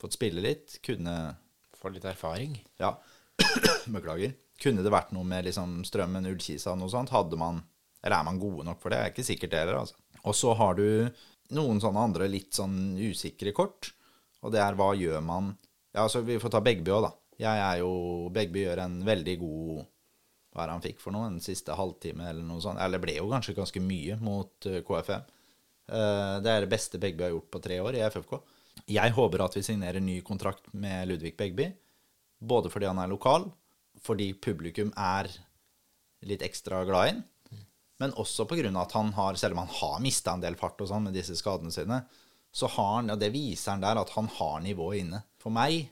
få spille litt. Kunne Få litt erfaring? Ja. Beklager. Kunne det vært noe med liksom Strømmen, Ullkisa og noe sånt? Hadde man Eller er man gode nok for det? Jeg er ikke sikkert det heller, altså. Og så har du noen sånne andre litt sånn usikre kort. Og det er hva gjør man Ja, altså vi får ta Begby òg, da. Jeg er jo Begby gjør en veldig god Hva er det han fikk for noe? En siste halvtime eller noe sånt? Eller det ble jo kanskje ganske mye mot eh, KFM. Eh, det er det beste Begby har gjort på tre år i FFK. Jeg håper at vi signerer ny kontrakt med Ludvig Begby. Både fordi han er lokal, fordi publikum er litt ekstra glad i ham, men også pga. at han har, selv om han har mista en del fart og sånn med disse skadene sine, så har han, og det viser han der, at han har nivået inne. For meg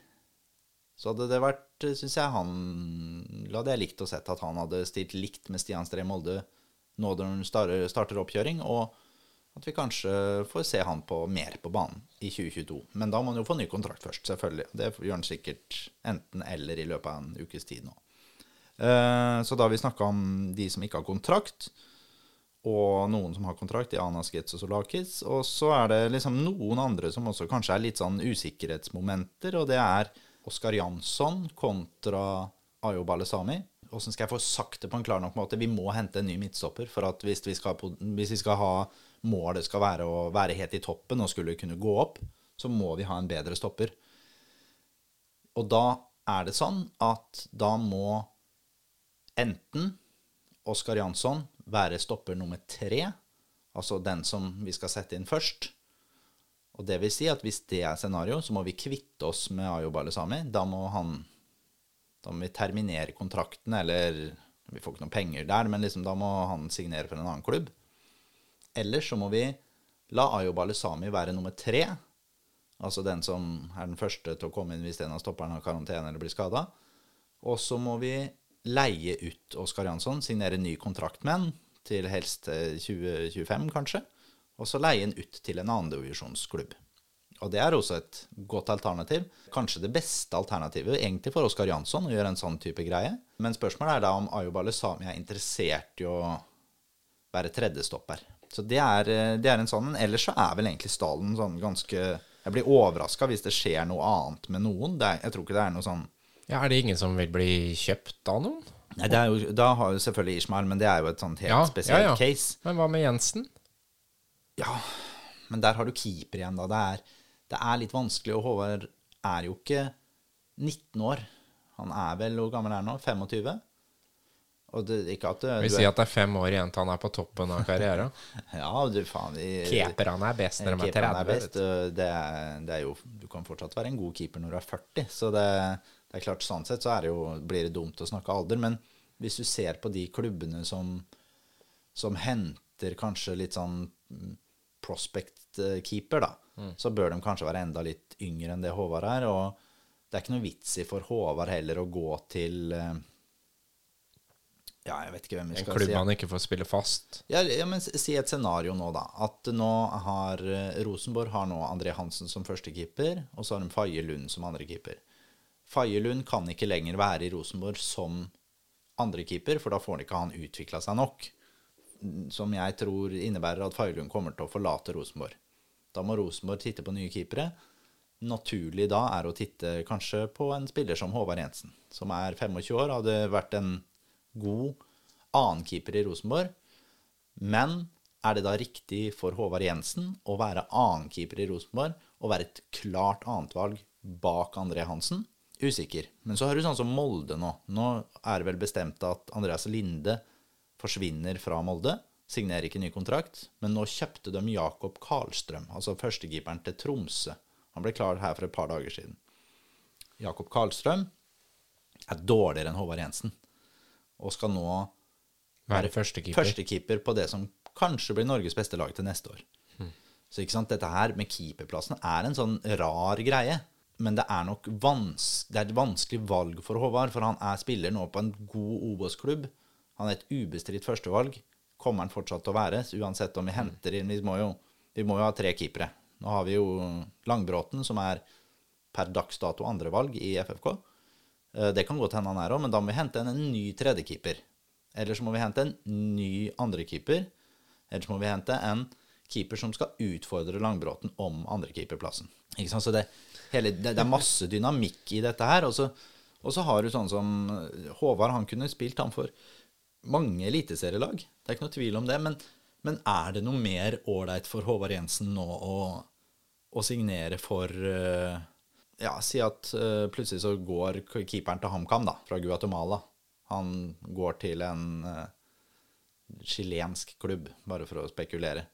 så hadde det vært, syns jeg, han hadde jeg likt å sett at han hadde stilt likt med Stian Stree Molde nå når han starter oppkjøring, og at vi kanskje får se han på mer på banen i 2022. Men da må han jo få ny kontrakt først, selvfølgelig. Det gjør han sikkert enten eller i løpet av en ukes tid nå. Eh, så da har vi snakka om de som ikke har kontrakt, og noen som har kontrakt, i Anas Getz og Solakis. Og så er det liksom noen andre som også kanskje er litt sånn usikkerhetsmomenter, og det er Oskar Jansson kontra Ayo Balesami. Hvordan skal jeg få sagt det på en klar nok måte? Vi må hente en ny midtstopper. For at hvis vi skal, hvis vi skal ha målet skal være å være helt i toppen og skulle kunne gå opp, så må vi ha en bedre stopper. Og da er det sånn at da må enten Oskar Jansson være stopper nummer tre, altså den som vi skal sette inn først. Og det vil si at hvis det er scenario, så må vi kvitte oss med Ayo Balesami. Da må han Da må vi terminere kontrakten, eller Vi får ikke noe penger der, men liksom da må han signere for en annen klubb. Eller så må vi la Ayo Balesami være nummer tre. Altså den som er den første til å komme inn hvis en av stopperne har karantene eller blir skada. Og så må vi leie ut Oskar Jansson, signere ny kontrakt med han, til helst eh, 2025 kanskje. Og så leie han ut til en annen divisjonsklubb. Og det er også et godt alternativ. Kanskje det beste alternativet egentlig for Oskar Jansson å gjøre en sånn type greie. Men spørsmålet er da om Ayo Balesami er interessert i å være tredjestopper. Så det er, eh, det er en sånn en. Ellers så er vel egentlig stallen sånn ganske Jeg blir overraska hvis det skjer noe annet med noen. Det er, jeg tror ikke det er noe sånn Ja, Er det ingen som vil bli kjøpt av noen? Nei, jo, Da har jo selvfølgelig Ishmael, men det er jo et sånt helt Ja, spesielt ja, ja. case. Men hva med Jensen? Ja, men der har du keeper igjen, da. Det er, det er litt vanskelig, og Håvard er jo ikke 19 år. Han er vel Hvor gammel er han nå? 25? Og det, ikke at det, Vi du sier er, at det er fem år igjen til han er på toppen av karrieren. Ja, du faen Keeperne er best når de er Keeperen 30. er best. Det det er jo, du kan fortsatt være en god keeper når du er 40. Så det, det er klart, sånn sett så det jo, blir det dumt å snakke alder. Men hvis du ser på de klubbene som, som henter kanskje litt sånn prospect-keeper, da, Mm. så bør de kanskje være enda litt yngre enn det Håvard er. Og det er ikke noe vits i for Håvard heller å gå til eh, Ja, jeg vet ikke hvem vi En klubb si. han ikke får spille fast. Ja, ja, men si et scenario nå, da. At nå har eh, Rosenborg har nå André Hansen som førstekeeper, og så har de Faye Lund som andrekeeper. Faye Lund kan ikke lenger være i Rosenborg som andrekeeper, for da får han ikke han utvikla seg nok. Som jeg tror innebærer at Faye Lund kommer til å forlate Rosenborg. Da må Rosenborg titte på nye keepere. Naturlig da er å titte kanskje på en spiller som Håvard Jensen, som er 25 år, hadde vært en god annenkeeper i Rosenborg. Men er det da riktig for Håvard Jensen å være annenkeeper i Rosenborg og være et klart annetvalg bak André Hansen? Usikker. Men så har du sånn som Molde nå. Nå er det vel bestemt at Andreas Linde forsvinner fra Molde. Signerer ikke ny kontrakt. Men nå kjøpte de Jakob Karlstrøm, altså førstekeeperen til Tromsø. Han ble klar her for et par dager siden. Jakob Karlstrøm er dårligere enn Håvard Jensen. Og skal nå Være førstekeeper. første på det som kanskje blir Norges beste lag til neste år. Så ikke sant, dette her med keeperplassen er en sånn rar greie. Men det er nok vans det er et vanskelig valg for Håvard, for han er spiller nå på en god Obos-klubb. Han er et ubestridt førstevalg. Kommer han fortsatt til å være, uansett om vi henter inn Vi må jo, vi må jo ha tre keepere. Nå har vi jo Langbråten, som er per dags dato andrevalg i FFK. Eh, Det kan godt hende han er òg, men da må vi hente en, en ny tredjekeeper. Eller så må vi hente en ny andrekeeper. Eller så må vi hente en keeper som skal utfordre Langbråten om andrekeeperplassen. Ikke sant? Så det, hele, det, det er masse dynamikk i dette her. Og så, og så har du sånn som Håvard, han kunne spilt han for mange eliteserielag. Det er ikke noe tvil om det. Men, men er det noe mer ålreit for Håvard Jensen nå å, å signere for eh, Ja, si at uh, plutselig så går keeperen til HamKam, da, fra Guatemala. Han går til en uh, chilensk klubb, bare for å spekulere.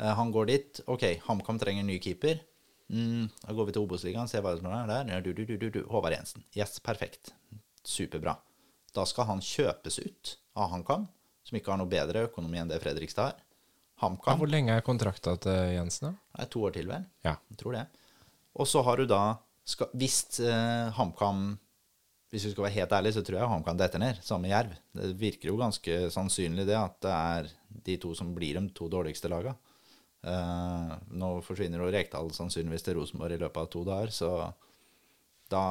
Uh, han går dit. OK, HamKam trenger ny keeper. Mm, da går vi til Obos-ligaen, ser hva som er der. Du, du, du, du, du. Håvard Jensen. Yes, perfekt. Superbra. Da skal han kjøpes ut av HamKam, som ikke har noe bedre økonomi enn det Fredrikstad har. Ja, HamKam hvor lenge er kontrakta til Jensen, da? er to år til, vel? Ja. Jeg tror det. Og så har du da Hvis eh, HamKam Hvis vi skal være helt ærlige, så tror jeg HamKam detter ned, sammen med Jerv. Det virker jo ganske sannsynlig det at det er de to som blir de to dårligste laga. Eh, nå forsvinner jo Rekdal sannsynligvis til Rosenborg i løpet av to dager, så da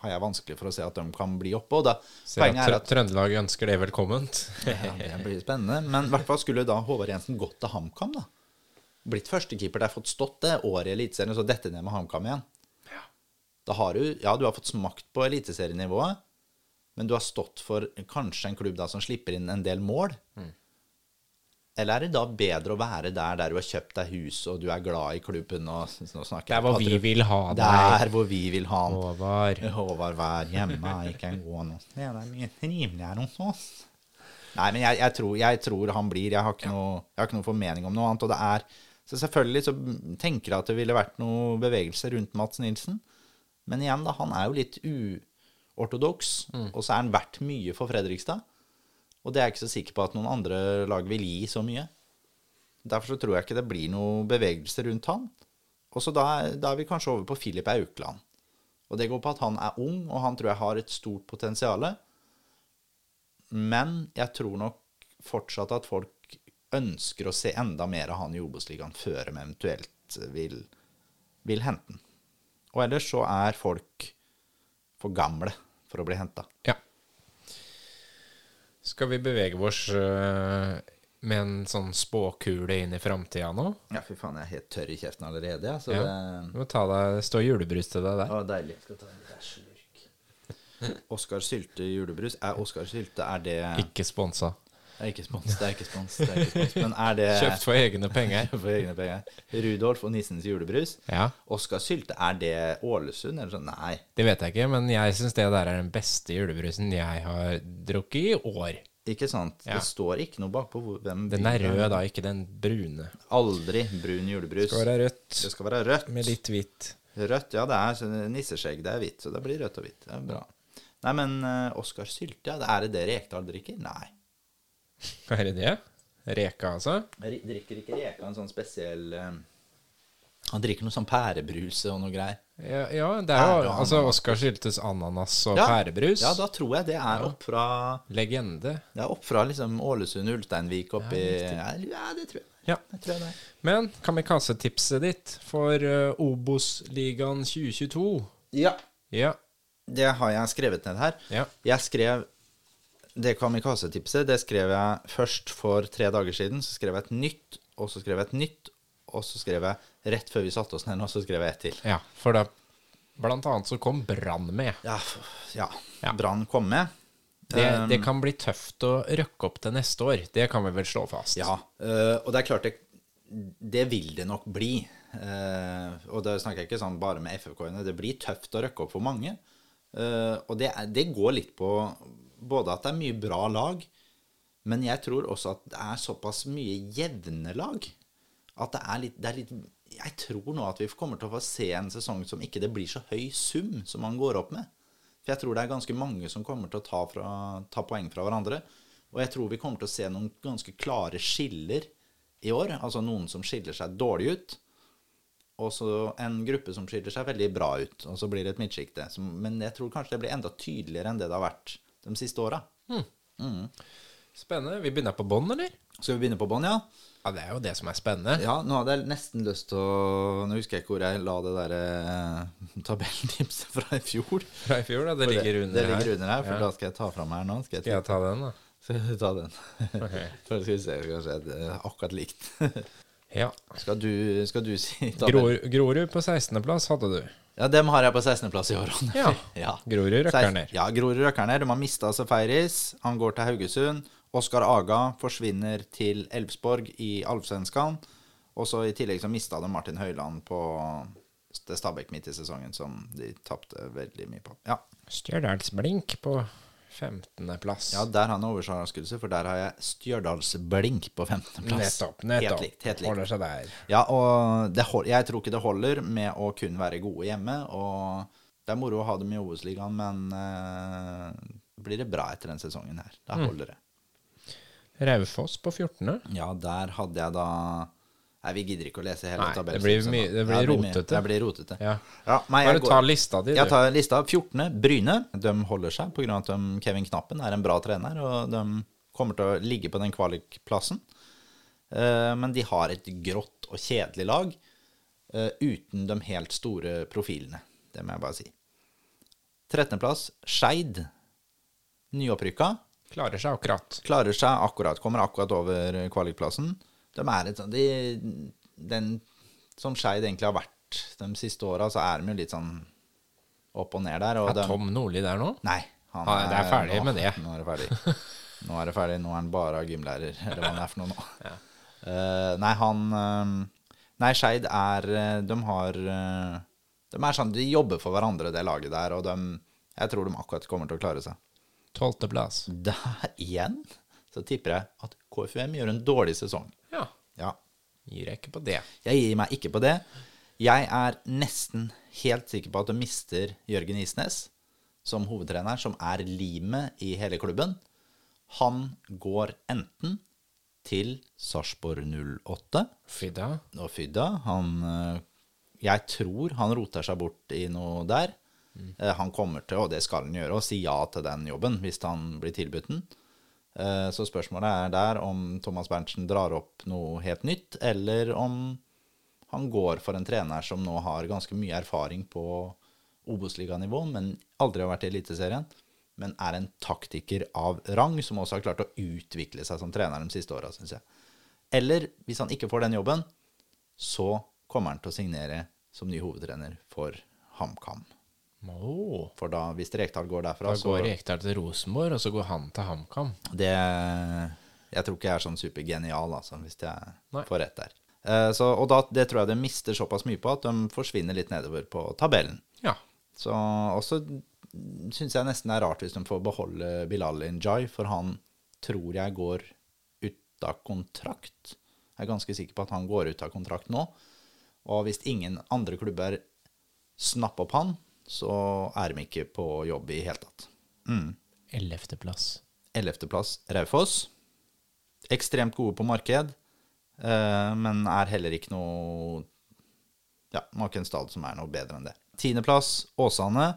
har jeg vanskelig for å se at de kan bli oppe. Og da, Ser poenget at er at Trøndelag ønsker det velkomment. ja, det blir spennende. Men i hvert fall skulle da Håvard Jensen gått til HamKam, da. Blitt førstekeeper der, fått stått det året i Eliteserien, og så dette ned med HamKam igjen. Ja. Da har du Ja, du har fått smakt på eliteserienivået, men du har stått for kanskje en klubb da som slipper inn en del mål. Eller er det da bedre å være der der du har kjøpt deg hus, og du er glad i klubben og nå snakker Det er hvor vi vil ha deg, Der hvor vi vil ha. Håvard. Håvard, vær hjemme, ikke gå sted. Det er mye triveligere hos oss. Nei, men jeg, jeg, tror, jeg tror han blir. Jeg har ikke noe, jeg har ikke noe formening om noe annet. Og det er Så selvfølgelig så tenker jeg at det ville vært noe bevegelse rundt Mats Nilsen. Men igjen, da, han er jo litt uortodoks. Og så er han verdt mye for Fredrikstad. Og det er jeg ikke så sikker på at noen andre lag vil gi så mye. Derfor så tror jeg ikke det blir noe bevegelse rundt han. Og så da, da er vi kanskje over på Filip Aukland. Og det går på at han er ung, og han tror jeg har et stort potensial. Men jeg tror nok fortsatt at folk ønsker å se enda mer av han i Obos-ligaen før de eventuelt vil, vil hente den. Og ellers så er folk for gamle for å bli henta. Ja. Skal vi bevege oss øh, med en sånn spåkule inn i framtida nå? Ja, fy faen, jeg er helt tørr i kjeften allerede. Så Ja. det Du må ta deg, det står julebrus til deg der. Å, deilig. Skal ta en slurk. Oskar Sylte julebrus. Er Oskar Sylte Er det Ikke sponsa. Det er ikke spons, det er ikke spons. Det er ikke spons. Men er det Kjøpt for egne penger. for egne penger? Rudolf og Nissens julebrus. Ja, Oskar Sylte, er det Ålesund? Eller sånn? Nei. det vet jeg ikke, men jeg syns det der er den beste julebrusen jeg har drukket i år. Ikke sant? Ja. Det står ikke noe bakpå hvem Den er rød, da, ikke den brune. Aldri brun julebrus. Det skal være rødt Det skal være rødt. med litt hvitt. Rødt, ja, det er nisseskjegg. Det er hvitt, så det blir rødt og hvitt. Det er bra. Nei, men uh, Oskar Sylte, ja, er det det Rekdal drikker? Nei. Hva er det det? Reka, altså? Jeg drikker ikke Reka en sånn spesiell eh, Han drikker noe sånn pærebruse og noe greier. Ja, ja det er jo altså Oskar Syltes ananas og Ja. pærebrus. Ja, da tror jeg det er opp fra Legende. Det er opp fra liksom Ålesund, Ulsteinvik oppi ja, ja, det tror jeg. Ja. Jeg tror jeg det. Men kamikaze-tipset ditt for uh, Obos-ligaen 2022 Ja. Ja. Det har jeg skrevet ned her. Ja. Jeg skrev det kamikaze-tipset det skrev jeg først for tre dager siden. Så skrev jeg et nytt, og så skrev jeg et nytt, og så skrev jeg rett før vi satte oss ned, og så skrev jeg ett til. ja. For da Blant annet så kom Brann med. Ja, ja. Ja. Brann kom med. Det, Um, det kan bli tøft å røkke opp til neste år. Det kan vi vel slå fast. Ja, øh, og det er klart det, det vil det nok bli. Eh, og da snakker jeg ikke sånn bare med FFK-ene. Det blir tøft å røkke opp for mange. Eh, og det, det går litt på både at det er mye bra lag, men jeg tror også at det er såpass mye jevne lag. At det er litt, det er litt Jeg tror nå at vi kommer til å få se en sesong som ikke det blir så høy sum som man går opp med. For jeg tror det er ganske mange som kommer til å ta, fra, ta poeng fra hverandre. Og jeg tror vi kommer til å se noen ganske klare skiller i år. Altså noen som skiller seg dårlig ut, og så en gruppe som skiller seg veldig bra ut. Og så blir det et midtsjikte. Men jeg tror kanskje det blir enda tydeligere enn det det har vært de siste åra. Spennende. Vi begynner på bånn, eller? Skal vi begynne på bånn, ja? Ja, det er jo det som er spennende. Ja, nå hadde jeg nesten lyst til å Nå husker jeg ikke hvor jeg la det der eh, tabelltipset fra i fjor. Fra i fjor, da. Det ligger under det ligger under her, for Ja. da skal jeg ta fram her nå. Skal jeg, Skal jeg ta den, da? skal du ta den? Ok. For skal vi se, kanskje det er akkurat likt. Ja. Skal du, skal du si? Gror, Grorud på 16.-plass hadde du. Ja, dem har jeg på 16.-plass i år. Ja. ja. Grorud røkker ned. Ja, Grorud røkker ned. De har mista Seferis Han går til Haugesund. Oskar Aga forsvinner til Elfsborg i Allsvenskan. Og så i tillegg så mista de Martin Høiland på Stabæk midt i sesongen, som de tapte veldig mye på. Ja, Stjørdalsblink på 15.-plass. ja der har han overraskelse, for der har jeg Stjørdalsblink på 15.-plass. nettopp. nettopp. Helt likt. helt likt. Holder seg der. Ja, og det, jeg tror ikke det holder med å kun være gode hjemme. Og det er moro å ha dem i Obos-ligaen, men eh, blir det bra etter denne sesongen her. Da holder det. Raufoss på 14. Ja, der hadde jeg da Nei, vi gidder ikke å lese hele Nei, tabellen. det blir mye- det blir Ja, mye- rotete. Det blir rotete. Ja. Ja, nei, Bare ta lista di, jeg tar lista. 14. Bryne. De holder seg pga. at de, Kevin Knappen er en bra trener, og de kommer til å ligge på den kvalikplassen. Uh, men de har et grått og kjedelig lag uh, uten de helt store profilene. Det må jeg bare si. 13.-plass Skeid. Nyopprykka. Klarer seg akkurat. Klarer seg akkurat. Kommer akkurat over kvalikplassen. De er et sånn de, Den som Skeid egentlig har vært de siste åra, så er de jo litt sånn opp og ned der. Og Er de, Tom Nordli der nå? Nei. Han Ah, det er ferdig nå, med det. Nå er det ferdig. Nå er det ferdig, nå er han bare gymlærer, eller hva det er for noe nå. Eh, nei, han uh, Nei, Skeid er eh, De har uh, De er sånn, de jobber for hverandre, det laget der, og de Jeg tror de akkurat kommer til å klare seg. Tolvteplass. Der igjen så tipper jeg at KFUM gjør en dårlig sesong. Ja. Gir jeg ikke på det. Jeg gir meg ikke på det. Jeg er nesten helt sikker på at du mister Jørgen Isnes som hovedtrener, som er limet i hele klubben. Han går enten til Sarpsborg 08 Fydda. og Fydda. Han eh, Jeg tror han roter seg bort i noe der. Mm. Han kommer til, og det skal han gjøre, å si ja til den jobben hvis han blir tilbudt den. Eh, Så spørsmålet er der om Thomas Berntsen drar opp noe helt nytt, eller om han går for en trener som nå har ganske mye erfaring på Obos-liganivå, men aldri har vært i Eliteserien. Men er en taktiker av rang, som også har klart å utvikle seg som trener de siste åra, syns jeg. Eller hvis han ikke får den jobben, så kommer han til å signere som ny hovedtrener for HamKam. Åh. For da, hvis Rekdal går Da derfra, så går Rekdal til Rosenborg, og så går han til HamKam. Det Jeg tror ikke jeg er sånn supergenial, altså, hvis jeg Nei. får rett der. Eh, Så, og da, det tror jeg de mister såpass mye på at de forsvinner litt nedover på tabellen. Ja. Så også syns jeg nesten det er rart hvis de får beholde Bilal Injay, for han tror jeg går ut av kontrakt. Jeg er ganske sikker på at han går ut av kontrakt nå. Og hvis ingen andre klubber snapper opp han, så er de ikke på jobb i hele tatt. Ellevteplass. Ellevteplass Raufoss. Ekstremt gode på marked, eh, men er heller ikke noe Ja, må ikke en stad som er noe bedre enn det. Tiendeplass Åsane.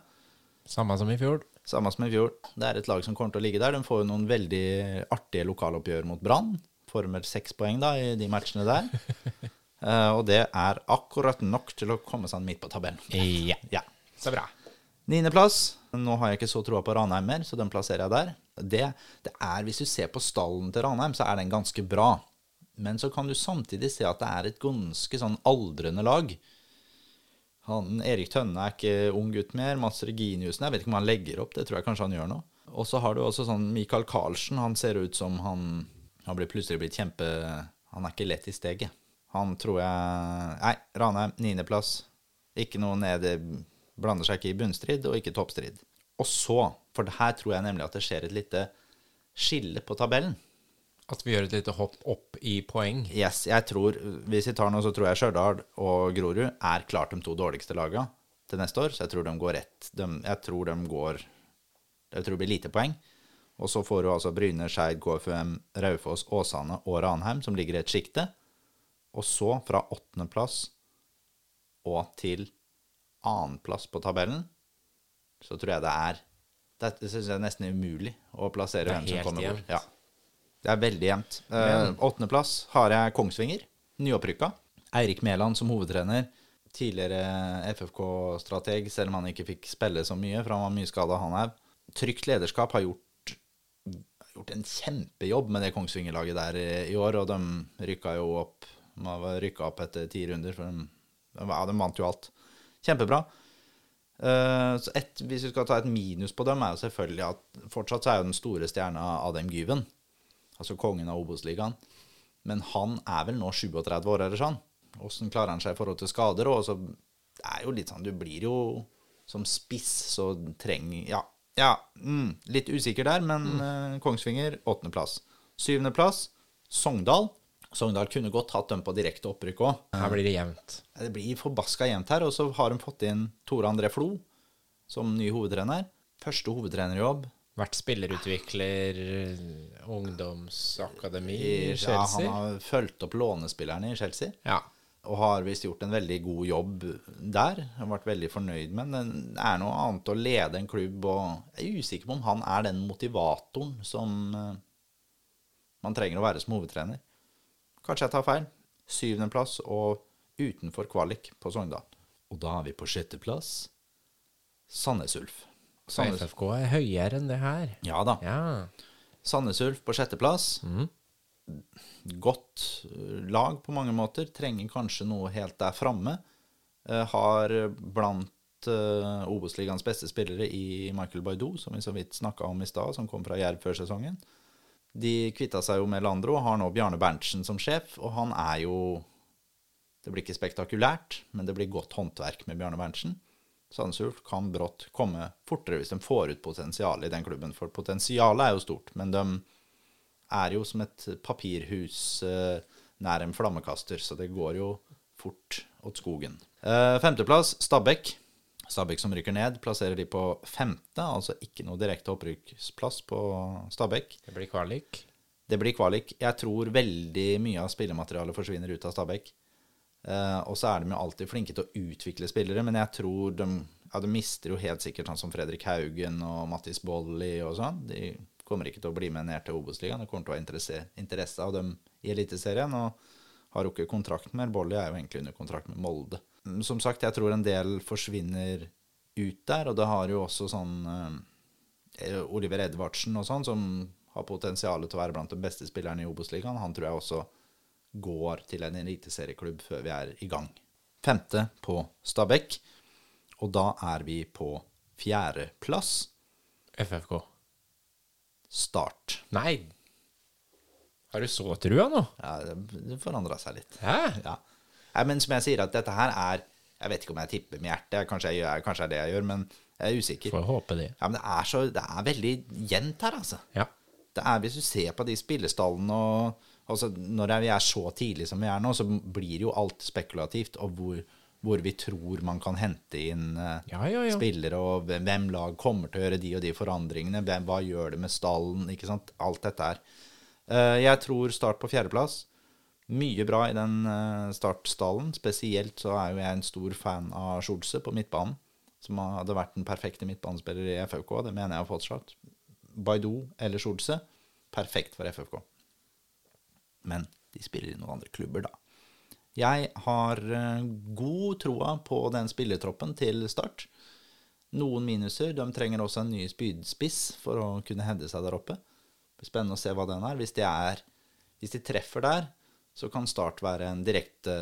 Samme som i fjor. Samme som i fjor. Det er et lag som kommer til å ligge der. De får jo noen veldig artige lokaloppgjør mot Brann. Former seks poeng da i de matchene der. Uh, og det er akkurat nok til å komme seg midt på tabellen. Ja. Ja. Så bra. Niendeplass. Nå har jeg ikke så troa på Ranheim mer, så den plasserer jeg der. Det, det er, Hvis du ser på stallen til Ranheim, så er den ganske bra. Men så kan du samtidig se at det er et ganske sånn aldrende lag. Han, Erik Tønne er ikke ung gutt mer. Mats Reginiussen, jeg vet ikke om han legger opp, det tror jeg kanskje han gjør nå. Og så har du også sånn Michael Karlsen, han ser ut som han har plutselig blitt kjempe Han er ikke lett i steget. Han tror jeg Nei, Ranheim, niendeplass. Ikke noe ned Blander seg ikke i bunnstrid og ikke toppstrid. Og så, for her tror jeg nemlig at det skjer et lite skille på tabellen. At vi gjør et lite hopp opp i poeng. Yes, jeg tror, Hvis vi tar nå, så tror jeg Stjørdal og Grorud er klart de to dårligste lagene til neste år. Så jeg tror de går rett. De, jeg tror de går Jeg tror det blir lite poeng. Og så får du altså Bryne, Skeid, KFUM, Raufoss, Åsane og Ranheim, som ligger i et sjikte. Og så, fra åttendeplass og til annenplass på tabellen, så tror jeg det er Det syns jeg er nesten umulig å plassere er hvem som kommer jevnt. bort. Ja. Det er veldig jevnt. Eh, Åttendeplass har jeg Kongsvinger, nyopprykka. Eirik Mæland som hovedtrener. Tidligere FFK-strateg, selv om han ikke fikk spille så mye, for han var mye skada, han òg. Trygt lederskap har gjort, gjort en kjempejobb med det Kongsvinger-laget der i, år, og de rykka jo opp De var rykka opp etter ti runder, for de, de, ja, de vant jo alt. Kjempebra. Uh, så et, hvis vi skal ta et minus på dem, er jo selvfølgelig at fortsatt så er jo den store stjerna Adem Gyven. Altså kongen av Obos-ligaen. Men han er vel nå 37 år, eller sånn. Åssen klarer han seg i forhold til skader? Og så det er jo litt sånn Du blir jo som spiss, så trenger Ja, ja mm, litt usikker der, men eh, Kongsvinger, åttendeplass. Syvendeplass, Sogndal. Sogndal kunne godt hatt dem på direkte opprykk òg. Her blir det jevnt. Det blir forbaska jevnt her. Og så har de fått inn Tore André Flo som ny hovedtrener. Første hovedtrenerjobb Vært spillerutvikler, ungdomsakademi i Chelsea. Ja, han har fulgt opp lånespillerne i Chelsea. Ja. Og har visst gjort en veldig god jobb der. Har vært veldig fornøyd med den. Det er noe annet å lede en klubb, og jeg er usikker på om han er den motivatoren som eh, man trenger å være som hovedtrener. Kanskje jeg tar feil. Syvendeplass og utenfor kvalik på Sogndal. Og da er vi på sjetteplass. Sandnes Ulf. Sandnes, FFK er høyere enn det her. ja da. Ja. Sandnes Ulf på sjetteplass. Mm. Godt eh, lag på mange måter. Trenger kanskje noe helt der framme. Eh, har blant uh, Obos-ligaens beste spillere i Michael Baidoo, som vi så vidt snakka om i stad, som kom fra Jerv før sesongen. De kvitta seg jo med Landro og har nå Bjarne Berntsen som sjef, og han er jo Det blir ikke spektakulært, men det blir godt håndverk med Bjarne Berntsen. Sandnes kan brått komme fortere hvis de får ut potensialet i den klubben, for potensialet er jo stort, men de er jo som et papirhus eh, nær en flammekaster, så det går jo fort åt skogen. Eh, femteplass Stabæk. Stabæk som rykker ned, plasserer de på femte, altså ikke noe direkte opprykksplass på Stabæk. Det blir kvalik. Det blir kvalik. Jeg tror veldig mye av spillematerialet forsvinner ut av Stabæk. Eh, og så er de jo alltid flinke til å utvikle spillere, men jeg tror de, ja, de mister jo helt sikkert sånn som Fredrik Haugen og Mattis Bolli og sånn. De kommer ikke til å bli med ned til Obos-ligaen. Det kommer til å ha interesse, interesse av dem i Eliteserien. Og har jo ikke kontrakt med Bolli er jo egentlig under kontrakt med Molde. Mm, Som sagt, jeg tror en del forsvinner ut der, og det har jo også sånn eh, Oliver Edvardsen og sånn, som har potensial til å være blant de beste spillerne i Obos-ligaen. Han tror jeg også går til en eliteserieklubb før vi er i gang. Femte på Stabæk, og da er vi på fjerdeplass. FFK. Start. Nei! Har du så trua nå? Ja, det- det forandra seg litt. Hæ? Ja. Nei, men som jeg sier, at dette her er Jeg vet ikke om jeg tipper med hjertet, kanskje, jeg kanskje er det jeg gjør, men jeg er usikker. Får håpe det. Ja, men det er, så, det er veldig jevnt her, altså. Ja. Det er, hvis du ser på de spillestallene og altså, Når vi er så tidlig som vi er nå, så blir jo alt spekulativt, og hvor, hvor vi tror man kan hente inn eh, Ja, ja, ja. spillere, og hvem- hvem lag kommer til å gjøre de og de forandringene, hvem, hva gjør det med stallen, ikke sant. Alt dette her. Eh, jeg tror Start på fjerdeplass. Mye bra i den eh, startstallen. Spesielt så er jo jeg en stor fan av Scholze på midtbanen, som hadde vært den perfekte midtbanespiller i FFK. Det mener jeg fortsatt. Baidu eller Scholze, perfekt for FFK. Men de spiller i noen andre klubber, da. Jeg har eh, god troa på den spillertroppen til Start. Noen minuser. De trenger også en ny spydspiss for å kunne hevde seg der oppe. Spennende å se hva den er. Hvis de, er, hvis de treffer der, så kan Start være en direkte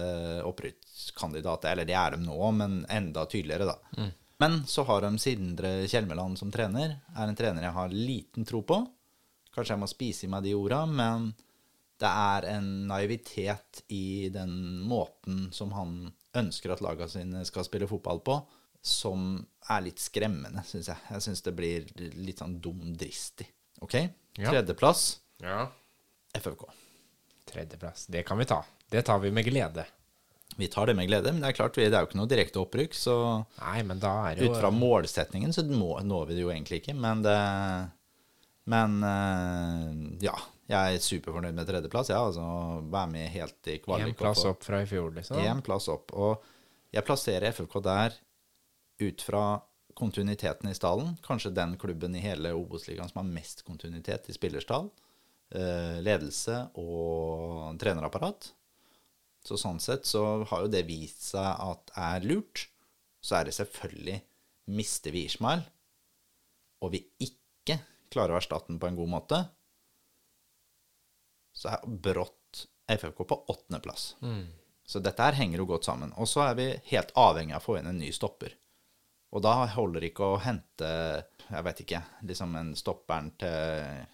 opprykkskandidat. Eller det er de nå, men enda tydeligere, da. Men så har de Sindre Kjelmeland som trener. Er en trener jeg har liten tro på. Kanskje jeg må spise i meg de orda, men det er en naivitet i den måten som han ønsker at lagene sine skal spille fotball på, som er litt skremmende, syns jeg. Jeg syns det blir litt sånn dum dristig. OK? Ja. Tredjeplass ja. FFK. Tredjeplass. Det kan vi ta. Det tar vi med glede. Vi tar det med glede, men det er klart, det er jo ikke noe direkte opprykk, så Nei, men da er jo ut fra målsetningen så når vi det jo egentlig ikke, men det Men eh, ja. Jeg er superfornøyd med tredjeplass. Ja, altså være med helt i kvalik. Én plass opp fra i fjor, liksom. En plass opp. Og jeg plasserer FFK der ut fra kontinuiteten i stallen. Kanskje den klubben i hele Obos-ligaen som har mest kontinuitet i spillerstall. Eh, ledelse og trenerapparat. Så sånn sett så har jo det vist seg at er lurt. Så er det selvfølgelig mister vi Ishmael, og vi ikke klarer å erstatte den på en god måte, så er brått FFK på åttendeplass. Så dette her henger jo godt sammen. Og så er vi helt avhengig av å få inn en ny stopper. Og da holder det ikke å hente, jeg vet ikke, liksom en stopperen til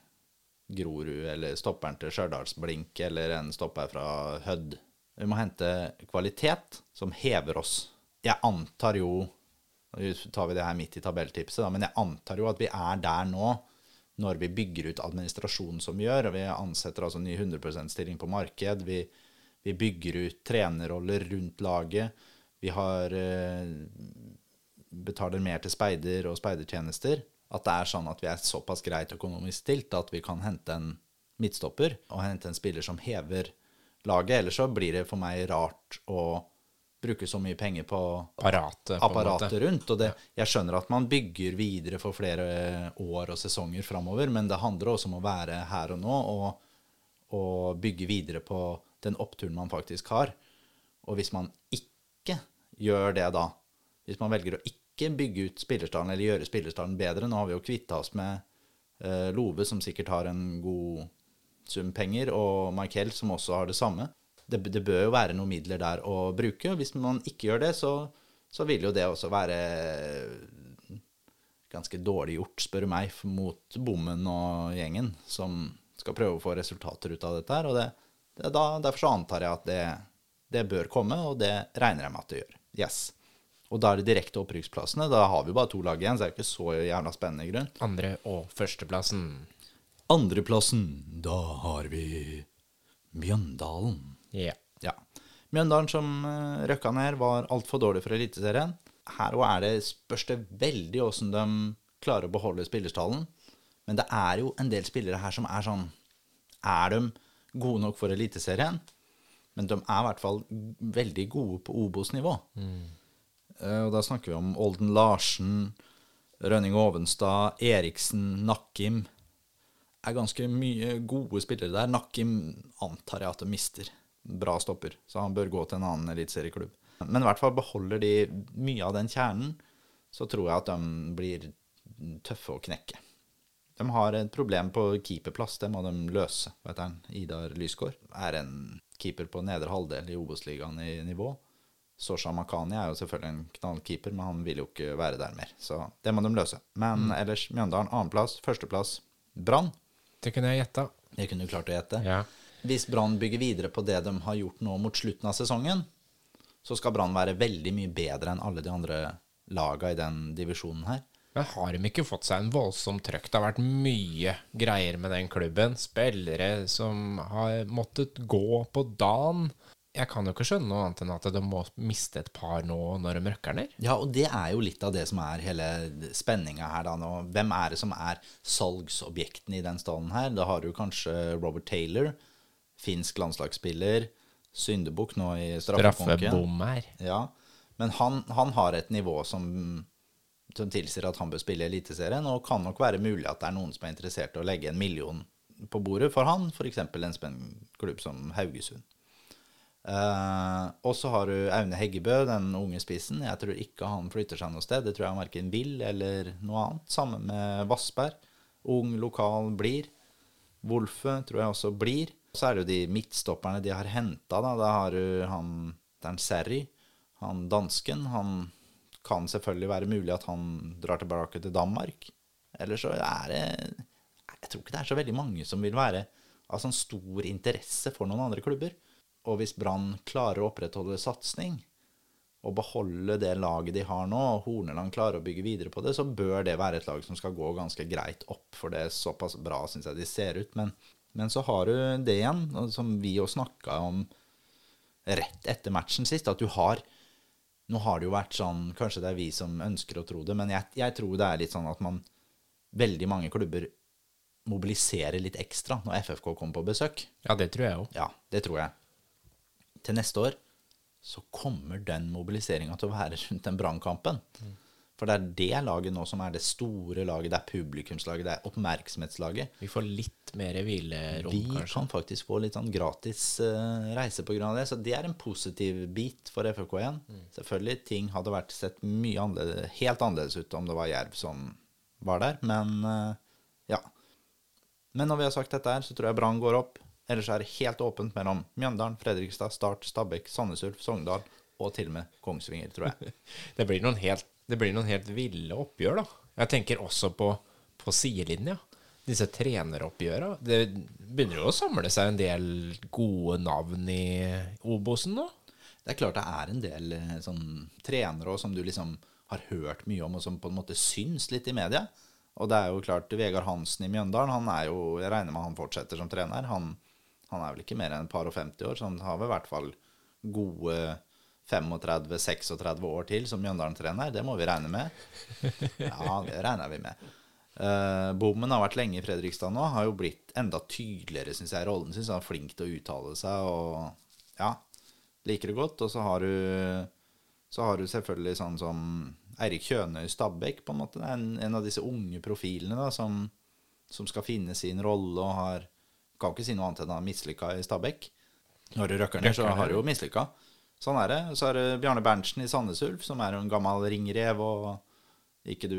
Grorud, eller stopperen til Stjørdalsblink, eller en stopper fra Hødd. Vi må hente kvalitet som hever oss. Jeg antar jo Nå tar vi det her midt i tabelltipset, men jeg antar jo at vi er der nå når vi bygger ut administrasjonen som vi gjør, og vi ansetter altså ny 100 %-stilling på marked, vi, vi bygger ut trenerroller rundt laget, vi har eh, betaler mer til speider og speidertjenester, at det er sånn at vi er såpass greit økonomisk stilt at vi kan hente en midtstopper og hente en spiller som hever laget. Ellers så blir det for meg rart å bruke så mye penger på Apparatet, på apparatet rundt. Og det, jeg skjønner at man bygger videre for flere år og sesonger framover, men det handler også om å være her og nå og, og bygge videre på den oppturen man faktisk har. Og hvis man ikke gjør det da, hvis man velger å ikke bygge ut spillerstallen eller gjøre spillerstallen bedre Nå har vi jo kvitta oss med eh, Love, som sikkert har en god sum penger, og Michael, som også har det samme. Det, det bør jo være noen midler der å bruke. Hvis man ikke gjør det, så, så vil jo det også være ganske dårlig gjort, spør du meg, mot Bommen og gjengen, som skal prøve å få resultater ut av dette her. Og det, det, da, derfor så antar jeg at det, det bør komme, og det regner jeg med at det gjør. Yes. Og da er det direkte opprykksplassene. Da har vi bare to lag igjen, så det er ikke så jævla spennende grunn. Andre- og førsteplassen. Andreplassen, da har vi Mjøndalen. Ja. Ja. Mjøndalen som uh, røkka ned, var altfor dårlig for Eliteserien. Her òg er det, spørs det veldig åssen de klarer å beholde spillerstallen. Men det er jo en del spillere her som er sånn Er de gode nok for Eliteserien? Men de er i hvert fall veldig gode på Obos-nivå. Eh, og da snakker vi om Olden Larsen, Rønning Ovenstad, Eriksen, Nakkim. er ganske mye gode spillere der. Nakkim antar jeg at de mister. Bra stopper, så han bør gå til en annen eliteserieklubb. Men i hvert fall beholder de mye av den kjernen, så tror jeg at de blir tøffe å knekke. De har et problem på keeperplass, det må de løse. Vet han, Idar Lysgård er en keeper på nedre halvdel i Obos-ligaen i nivå. Sosha Makani er jo selvfølgelig en knallkeeper, men han vil jo ikke være der mer. Så det må de løse. Men ellers Mjøndalen annenplass, førsteplass Brann. Det kunne jeg gjetta. Det kunne du klart å gjette. Ja. Hvis Brann bygger videre på det de har gjort nå mot slutten av sesongen, så skal Brann være veldig mye bedre enn alle de andre laga i den divisjonen her. Men har de ikke fått seg en voldsom trøkk? Det har vært mye greier med den klubben. Spillere som har måttet gå på dagen. Jeg kan jo ikke skjønne noe annet enn at de må miste et par nå når de røkker ned. Ja, og det er jo litt av det som er hele spenninga her da nå. Hvem er det som er salgsobjektene i den stallen her? Da har du kanskje Robert Taylor, finsk landslagsspiller, syndebukk nå i straffekonken. Straffebom. Ja, men han, han har et nivå som, som tilsier at han bør spille i Eliteserien, og kan nok være mulig at det er noen som er interessert i å legge en million på bordet for han, f.eks. en spennklubb som Haugesund. Eh, og så har du Aune Heggebø, den unge spissen. Jeg tror ikke han flytter seg noe sted. Det tror jeg han verken vil eller noe annet. Sammen med Vassberg. Ung, lokal, blir. Wolfe tror jeg også blir. Så er det jo de midtstopperne de har henta. Da. da har du han Dern Serry, han dansken. Han kan selvfølgelig være mulig at han drar tilbake til Danmark. Eller så er det Jeg tror ikke det er så veldig mange som vil være av sånn stor interesse for noen andre klubber. Og hvis Brann klarer å opprettholde satsing og beholde det laget de har nå, og Horneland klarer å bygge videre på det, så bør det være et lag som skal gå ganske greit opp, for det er såpass bra, syns jeg de ser ut. Men, men så har du det igjen, som vi jo snakka om rett etter matchen sist, at du har Nå har det jo vært sånn, kanskje det er vi som ønsker å tro det, men jeg, jeg tror det er litt sånn at man Veldig mange klubber mobiliserer litt ekstra når FFK kommer på besøk. Ja, det tror jeg òg. Ja, det tror jeg. Til neste år så kommer den mobiliseringa til å være rundt den brannkampen. For det er det laget nå som er det store laget, det er publikumslaget, det er oppmerksomhetslaget. Vi får litt mer hvilerom, Vi kanskje. Vi kan faktisk få litt sånn gratis uh, reise av det, så det er en positiv bit for FFK igjen. Selvfølgelig, ting hadde vært sett mye annerledes, helt annerledes ut om det var Jerv som var der, men uh, ja. Men når vi har sagt dette her, så tror jeg Brann går opp. Ellers er det helt åpent mellom Mjøndalen, Fredrikstad, Start, Stabæk, Sandnes Ulf, Sogndal og til og med Kongsvinger, tror jeg. Det blir noen helt, det blir noen helt ville oppgjør, da. Jeg tenker også på, på sidelinja. Disse treneroppgjøra. Det begynner jo å samle seg en del gode navn i Obosen nå. Det er klart det er en del eh, sånn trenere som du liksom har hørt mye om, og som på en måte syns litt i media. Og det er jo klart, Vegard Hansen i Mjøndalen, han er jo, jeg regner med han fortsetter som trener. Han, han er vel ikke mer enn et par og 50 år, så han har vel i hvert fall gode 35-36 år til som Mjøndalen-trener. Det må vi regne med. Ja, det regner vi med. Uh, Bommen har vært lenge i Fredrikstad nå. Har jo blitt enda tydeligere, syns jeg, i rollen sin. Han er flink til å uttale seg og ja, liker det godt. Og så har du, så har du selvfølgelig sånn som Eirik Kjønøy Stabæk, på en måte. En, en av disse unge profilene da, som, som skal finne sin rolle og har Kan ikke si noe annet enn han mislykka i Stabæk. Når du røkker ned, så har du jo mislykka. Sånn er det. Så er det Bjarne Berntsen i Sandnes Ulf, som er en gammel ringrev og ikke du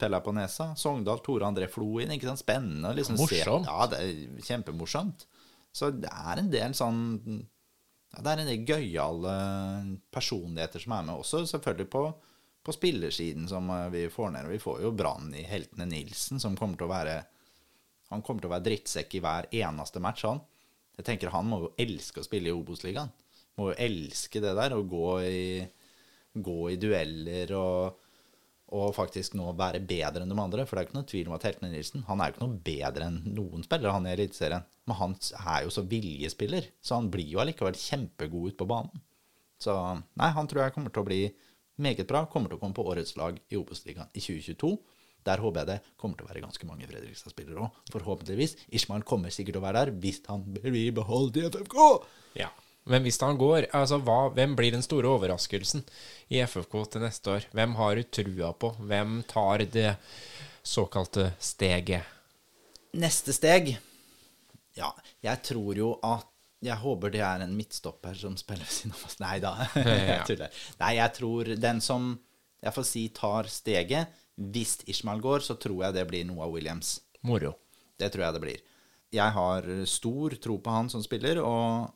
peller på nesa. Sogndal, Tore André Floin. ikke sant? Spennende. Liksom, se- Morsomt. Ja, det er kjempemorsomt. Så det er en del sånn ja, Det er en del gøyale personligheter som er med også, selvfølgelig på, på spillersiden som eh, vi får ned. Og vi får jo Brann i Heltene Nilsen, som kommer til å være Han kommer til å være drittsekk i hver eneste match, han. Jeg tenker Han må jo elske å spille i Obos-ligaen. Må jo elske det der, å gå i, gå i dueller og, og faktisk nå være bedre enn de andre. For det er jo ikke noe tvil om at Heltene Nilsen Han er jo ikke noe bedre enn noen spillere han i Eliteserien. Men han er jo så viljespiller, så han blir jo allikevel kjempegod ute på banen. Så nei, han tror jeg kommer til å bli meget bra. Kommer til å komme på årets lag i Obos-ligaen i 2022. Der håper jeg det kommer til å være ganske mange Fredrikstad-spillere òg. Forhåpentligvis. Ishmael kommer sikkert til å være der hvis han blir beholdt i FFK. Ja. Men hvis han går, altså hva, hvem blir den store overraskelsen i FFK til neste år? Hvem har du trua på? Hvem tar det såkalte steget? Neste steg Ja, jeg tror jo at Jeg håper det er en midtstopper som spiller ved siden av oss. Nei da, jeg tuller. Nei, jeg tror den som jeg får si tar steget Hvis Ishmael går, så tror jeg det blir Noah Williams. Moro. Det tror jeg det blir. Jeg har stor tro på han som spiller, og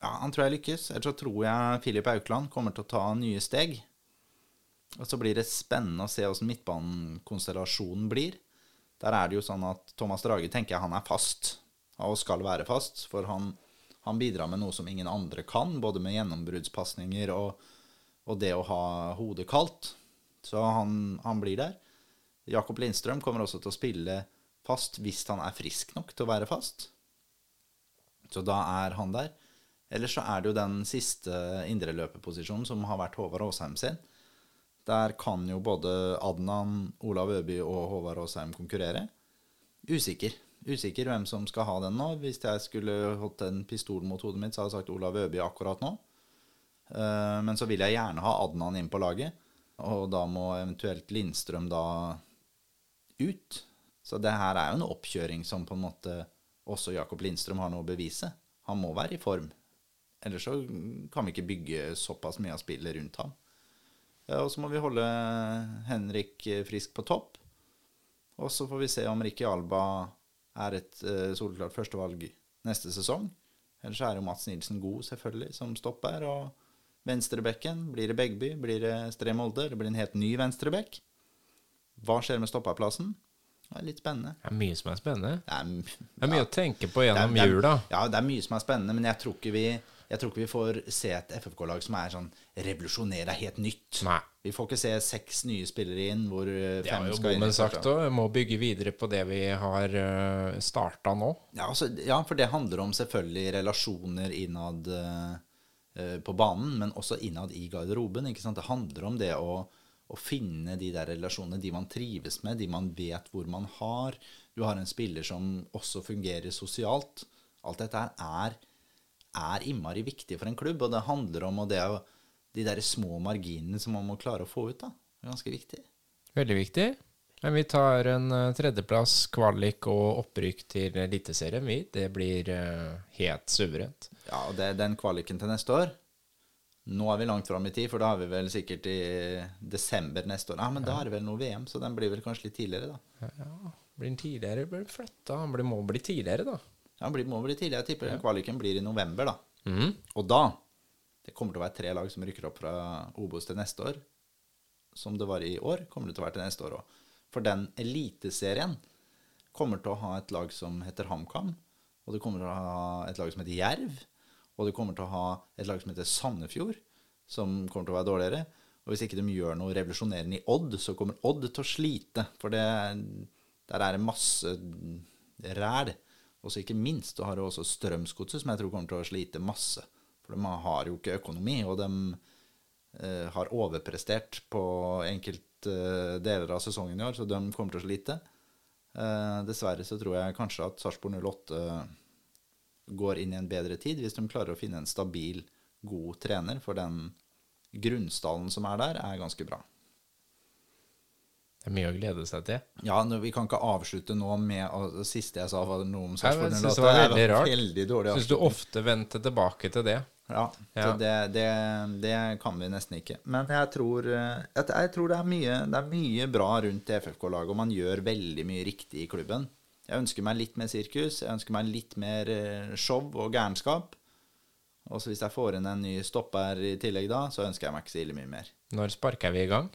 ja, han tror jeg lykkes. Ellers så tror jeg Filip Aukland kommer til å ta nye steg. Og så blir det spennende å se hvordan midtbanekonstellasjonen blir. Der er det jo sånn at Thomas Drage tenker jeg han er fast, og skal være fast. For han, han bidrar med noe som ingen andre kan, både med gjennombruddspasninger og, og, det å ha hodet kaldt. Så han, han blir der. Jakob Lindstrøm kommer også til å spille fast hvis han er frisk nok til å være fast. Så da er han der. Ellers så er det jo den siste indreløperposisjonen som har vært Håvard Aasheim sin. Der kan jo både Adnan, Olav Øby og Håvard Aasheim konkurrere. Usikker. Usikker hvem som skal ha den nå. Hvis jeg skulle holdt en pistol mot hodet mitt, så hadde jeg sagt Olav Øby akkurat nå. Eh, men så vil jeg gjerne ha Adnan inn på laget. Og da må eventuelt Lindstrøm da ut. Så det her er jo en oppkjøring som på en måte også Jakob Lindstrøm har noe å bevise. Han må være i form. Ellers så kan vi ikke bygge såpass mye av spillet rundt ham. Og så må vi holde Henrik frisk på topp. Og så får vi se om Ricky Alba er et uh, soleklart førstevalg neste sesong. Ellers er jo Mats Nilsen god, selvfølgelig, som stopper. Og venstrebekken, blir det Begby? Blir det Stre Molde? Det blir en helt ny venstrebekk. Hva skjer med stoppaplassen? Det er litt spennende. Det er mye som er spennende. Det er, Det er mye å tenke på gjennom det er- jula. Ja, det er mye som er spennende, men jeg tror ikke vi, tror ikke vi får se et FFK-lag som er sånn revolusjonerer helt nytt. Nei. Vi får ikke se seks nye spillere inn, hvor fem skal inn. Det har jo Bommen sagt òg. Må bygge videre på det vi har uh, starta nå. Ja, altså, ja, for det handler om selvfølgelig relasjoner innad eh, eh, på banen, men også innad i garderoben. Det handler om det å, å finne de der relasjonene, de man trives med, de man vet hvor man har. Du har en spiller som også fungerer sosialt. Alt dette er, er innmari viktig for en klubb, og det handler om det å, de der små marginene som man må klare å få ut. da. Det er ganske viktig. Veldig viktig. Men vi tar en eh, tredjeplass, kvalik og opprykk til Eliteserien, vi. Det blir eh, helt suverent. Ja, og det er den kvaliken til neste år. Nå er vi langt fram i tid, for da er vi vel sikkert i desember neste år. Ja, men da er det vel noe VM, så den blir vel kanskje litt tidligere, da. Ja, blir den tidligere, blir den flytta. Han må bli tidligere, da. Ja, blir, må bli tidligere. Jeg tipper ja. kvaliken blir i november, da. Mm. Og da Det kommer til å være tre lag som rykker opp fra Obos til neste år. Som det var i år, kommer det til å være til neste år òg. For den eliteserien kommer til å ha et lag som heter HamKam. Og det kommer til å ha et lag som heter Jerv. Og det kommer til å ha et lag som heter Sandefjord, som kommer til å være dårligere. Og hvis ikke de gjør noe revolusjonerende i Odd, så kommer Odd til å slite. For det, der er det masse ræl. Og så ikke minst så har du også Strømsgodset, som jeg tror kommer til å slite masse. For de har jo ikke økonomi, og de eh, har overprestert på enkelte eh, deler av sesongen i år, så de kommer til å slite. Uh, dessverre så tror jeg kanskje at Sarpsborg 08 går inn i en bedre tid hvis de klarer å finne en stabil, god trener, for den grunnstallen som er der, er ganske bra. Det er mye å glede seg til. Ja, Vi kan ikke avslutte nå med Det siste jeg sa, var noe om Sarpsborg synes 08. det var veldig rart. Veldig Syns du ofte vendte tilbake til det? Ja, Ja. så det, det, det kan vi nesten ikke. Men jeg tror, eh, jeg tror det, er mye, det er mye bra rundt FFK-laget, og man gjør veldig mye riktig i klubben. Jeg ønsker meg litt mer sirkus, jeg ønsker meg litt mer eh, show og gærenskap. Og så hvis jeg får inn en ny stopper i tillegg da, så ønsker jeg meg ikke så ille mye mer. Når sparker vi i gang?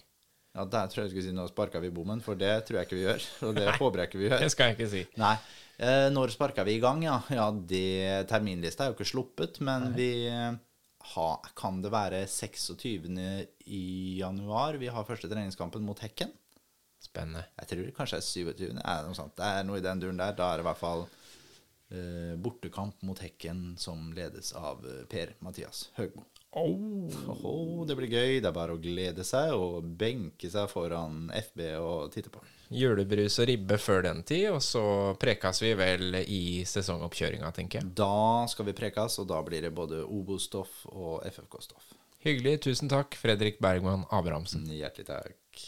Ja, der tror jeg jeg skulle si nå sparka vi bommen, for det tror jeg ikke vi gjør. Og det håper jeg ikke vi gjør. Det skal jeg ikke si. Nei. Eh, når sparka vi i gang, ja? Ja, det, Terminlista er jo ikke sluppet, men vi eh, ha, Kan det være 26. i januar vi har første treningskampen mot Hekken? Spennende. Jeg tror det kanskje er 27. Er sånt. Det er noe i den duren der. Da er det i hvert fall eh, bortekamp mot Hekken som ledes av eh, Per-Mathias Høgmo. Åhå, det blir gøy. Det er bare å glede seg og benke seg foran FB og titte på. Julebrus og ribbe før den tid, og så prekas vi vel i sesongoppkjøringa, tenker jeg. Da skal vi prekes, og da blir det både Obo-stoff og FFK-stoff. Hyggelig. Tusen takk, Fredrik Bergman Abrahamsen. Hjertelig takk.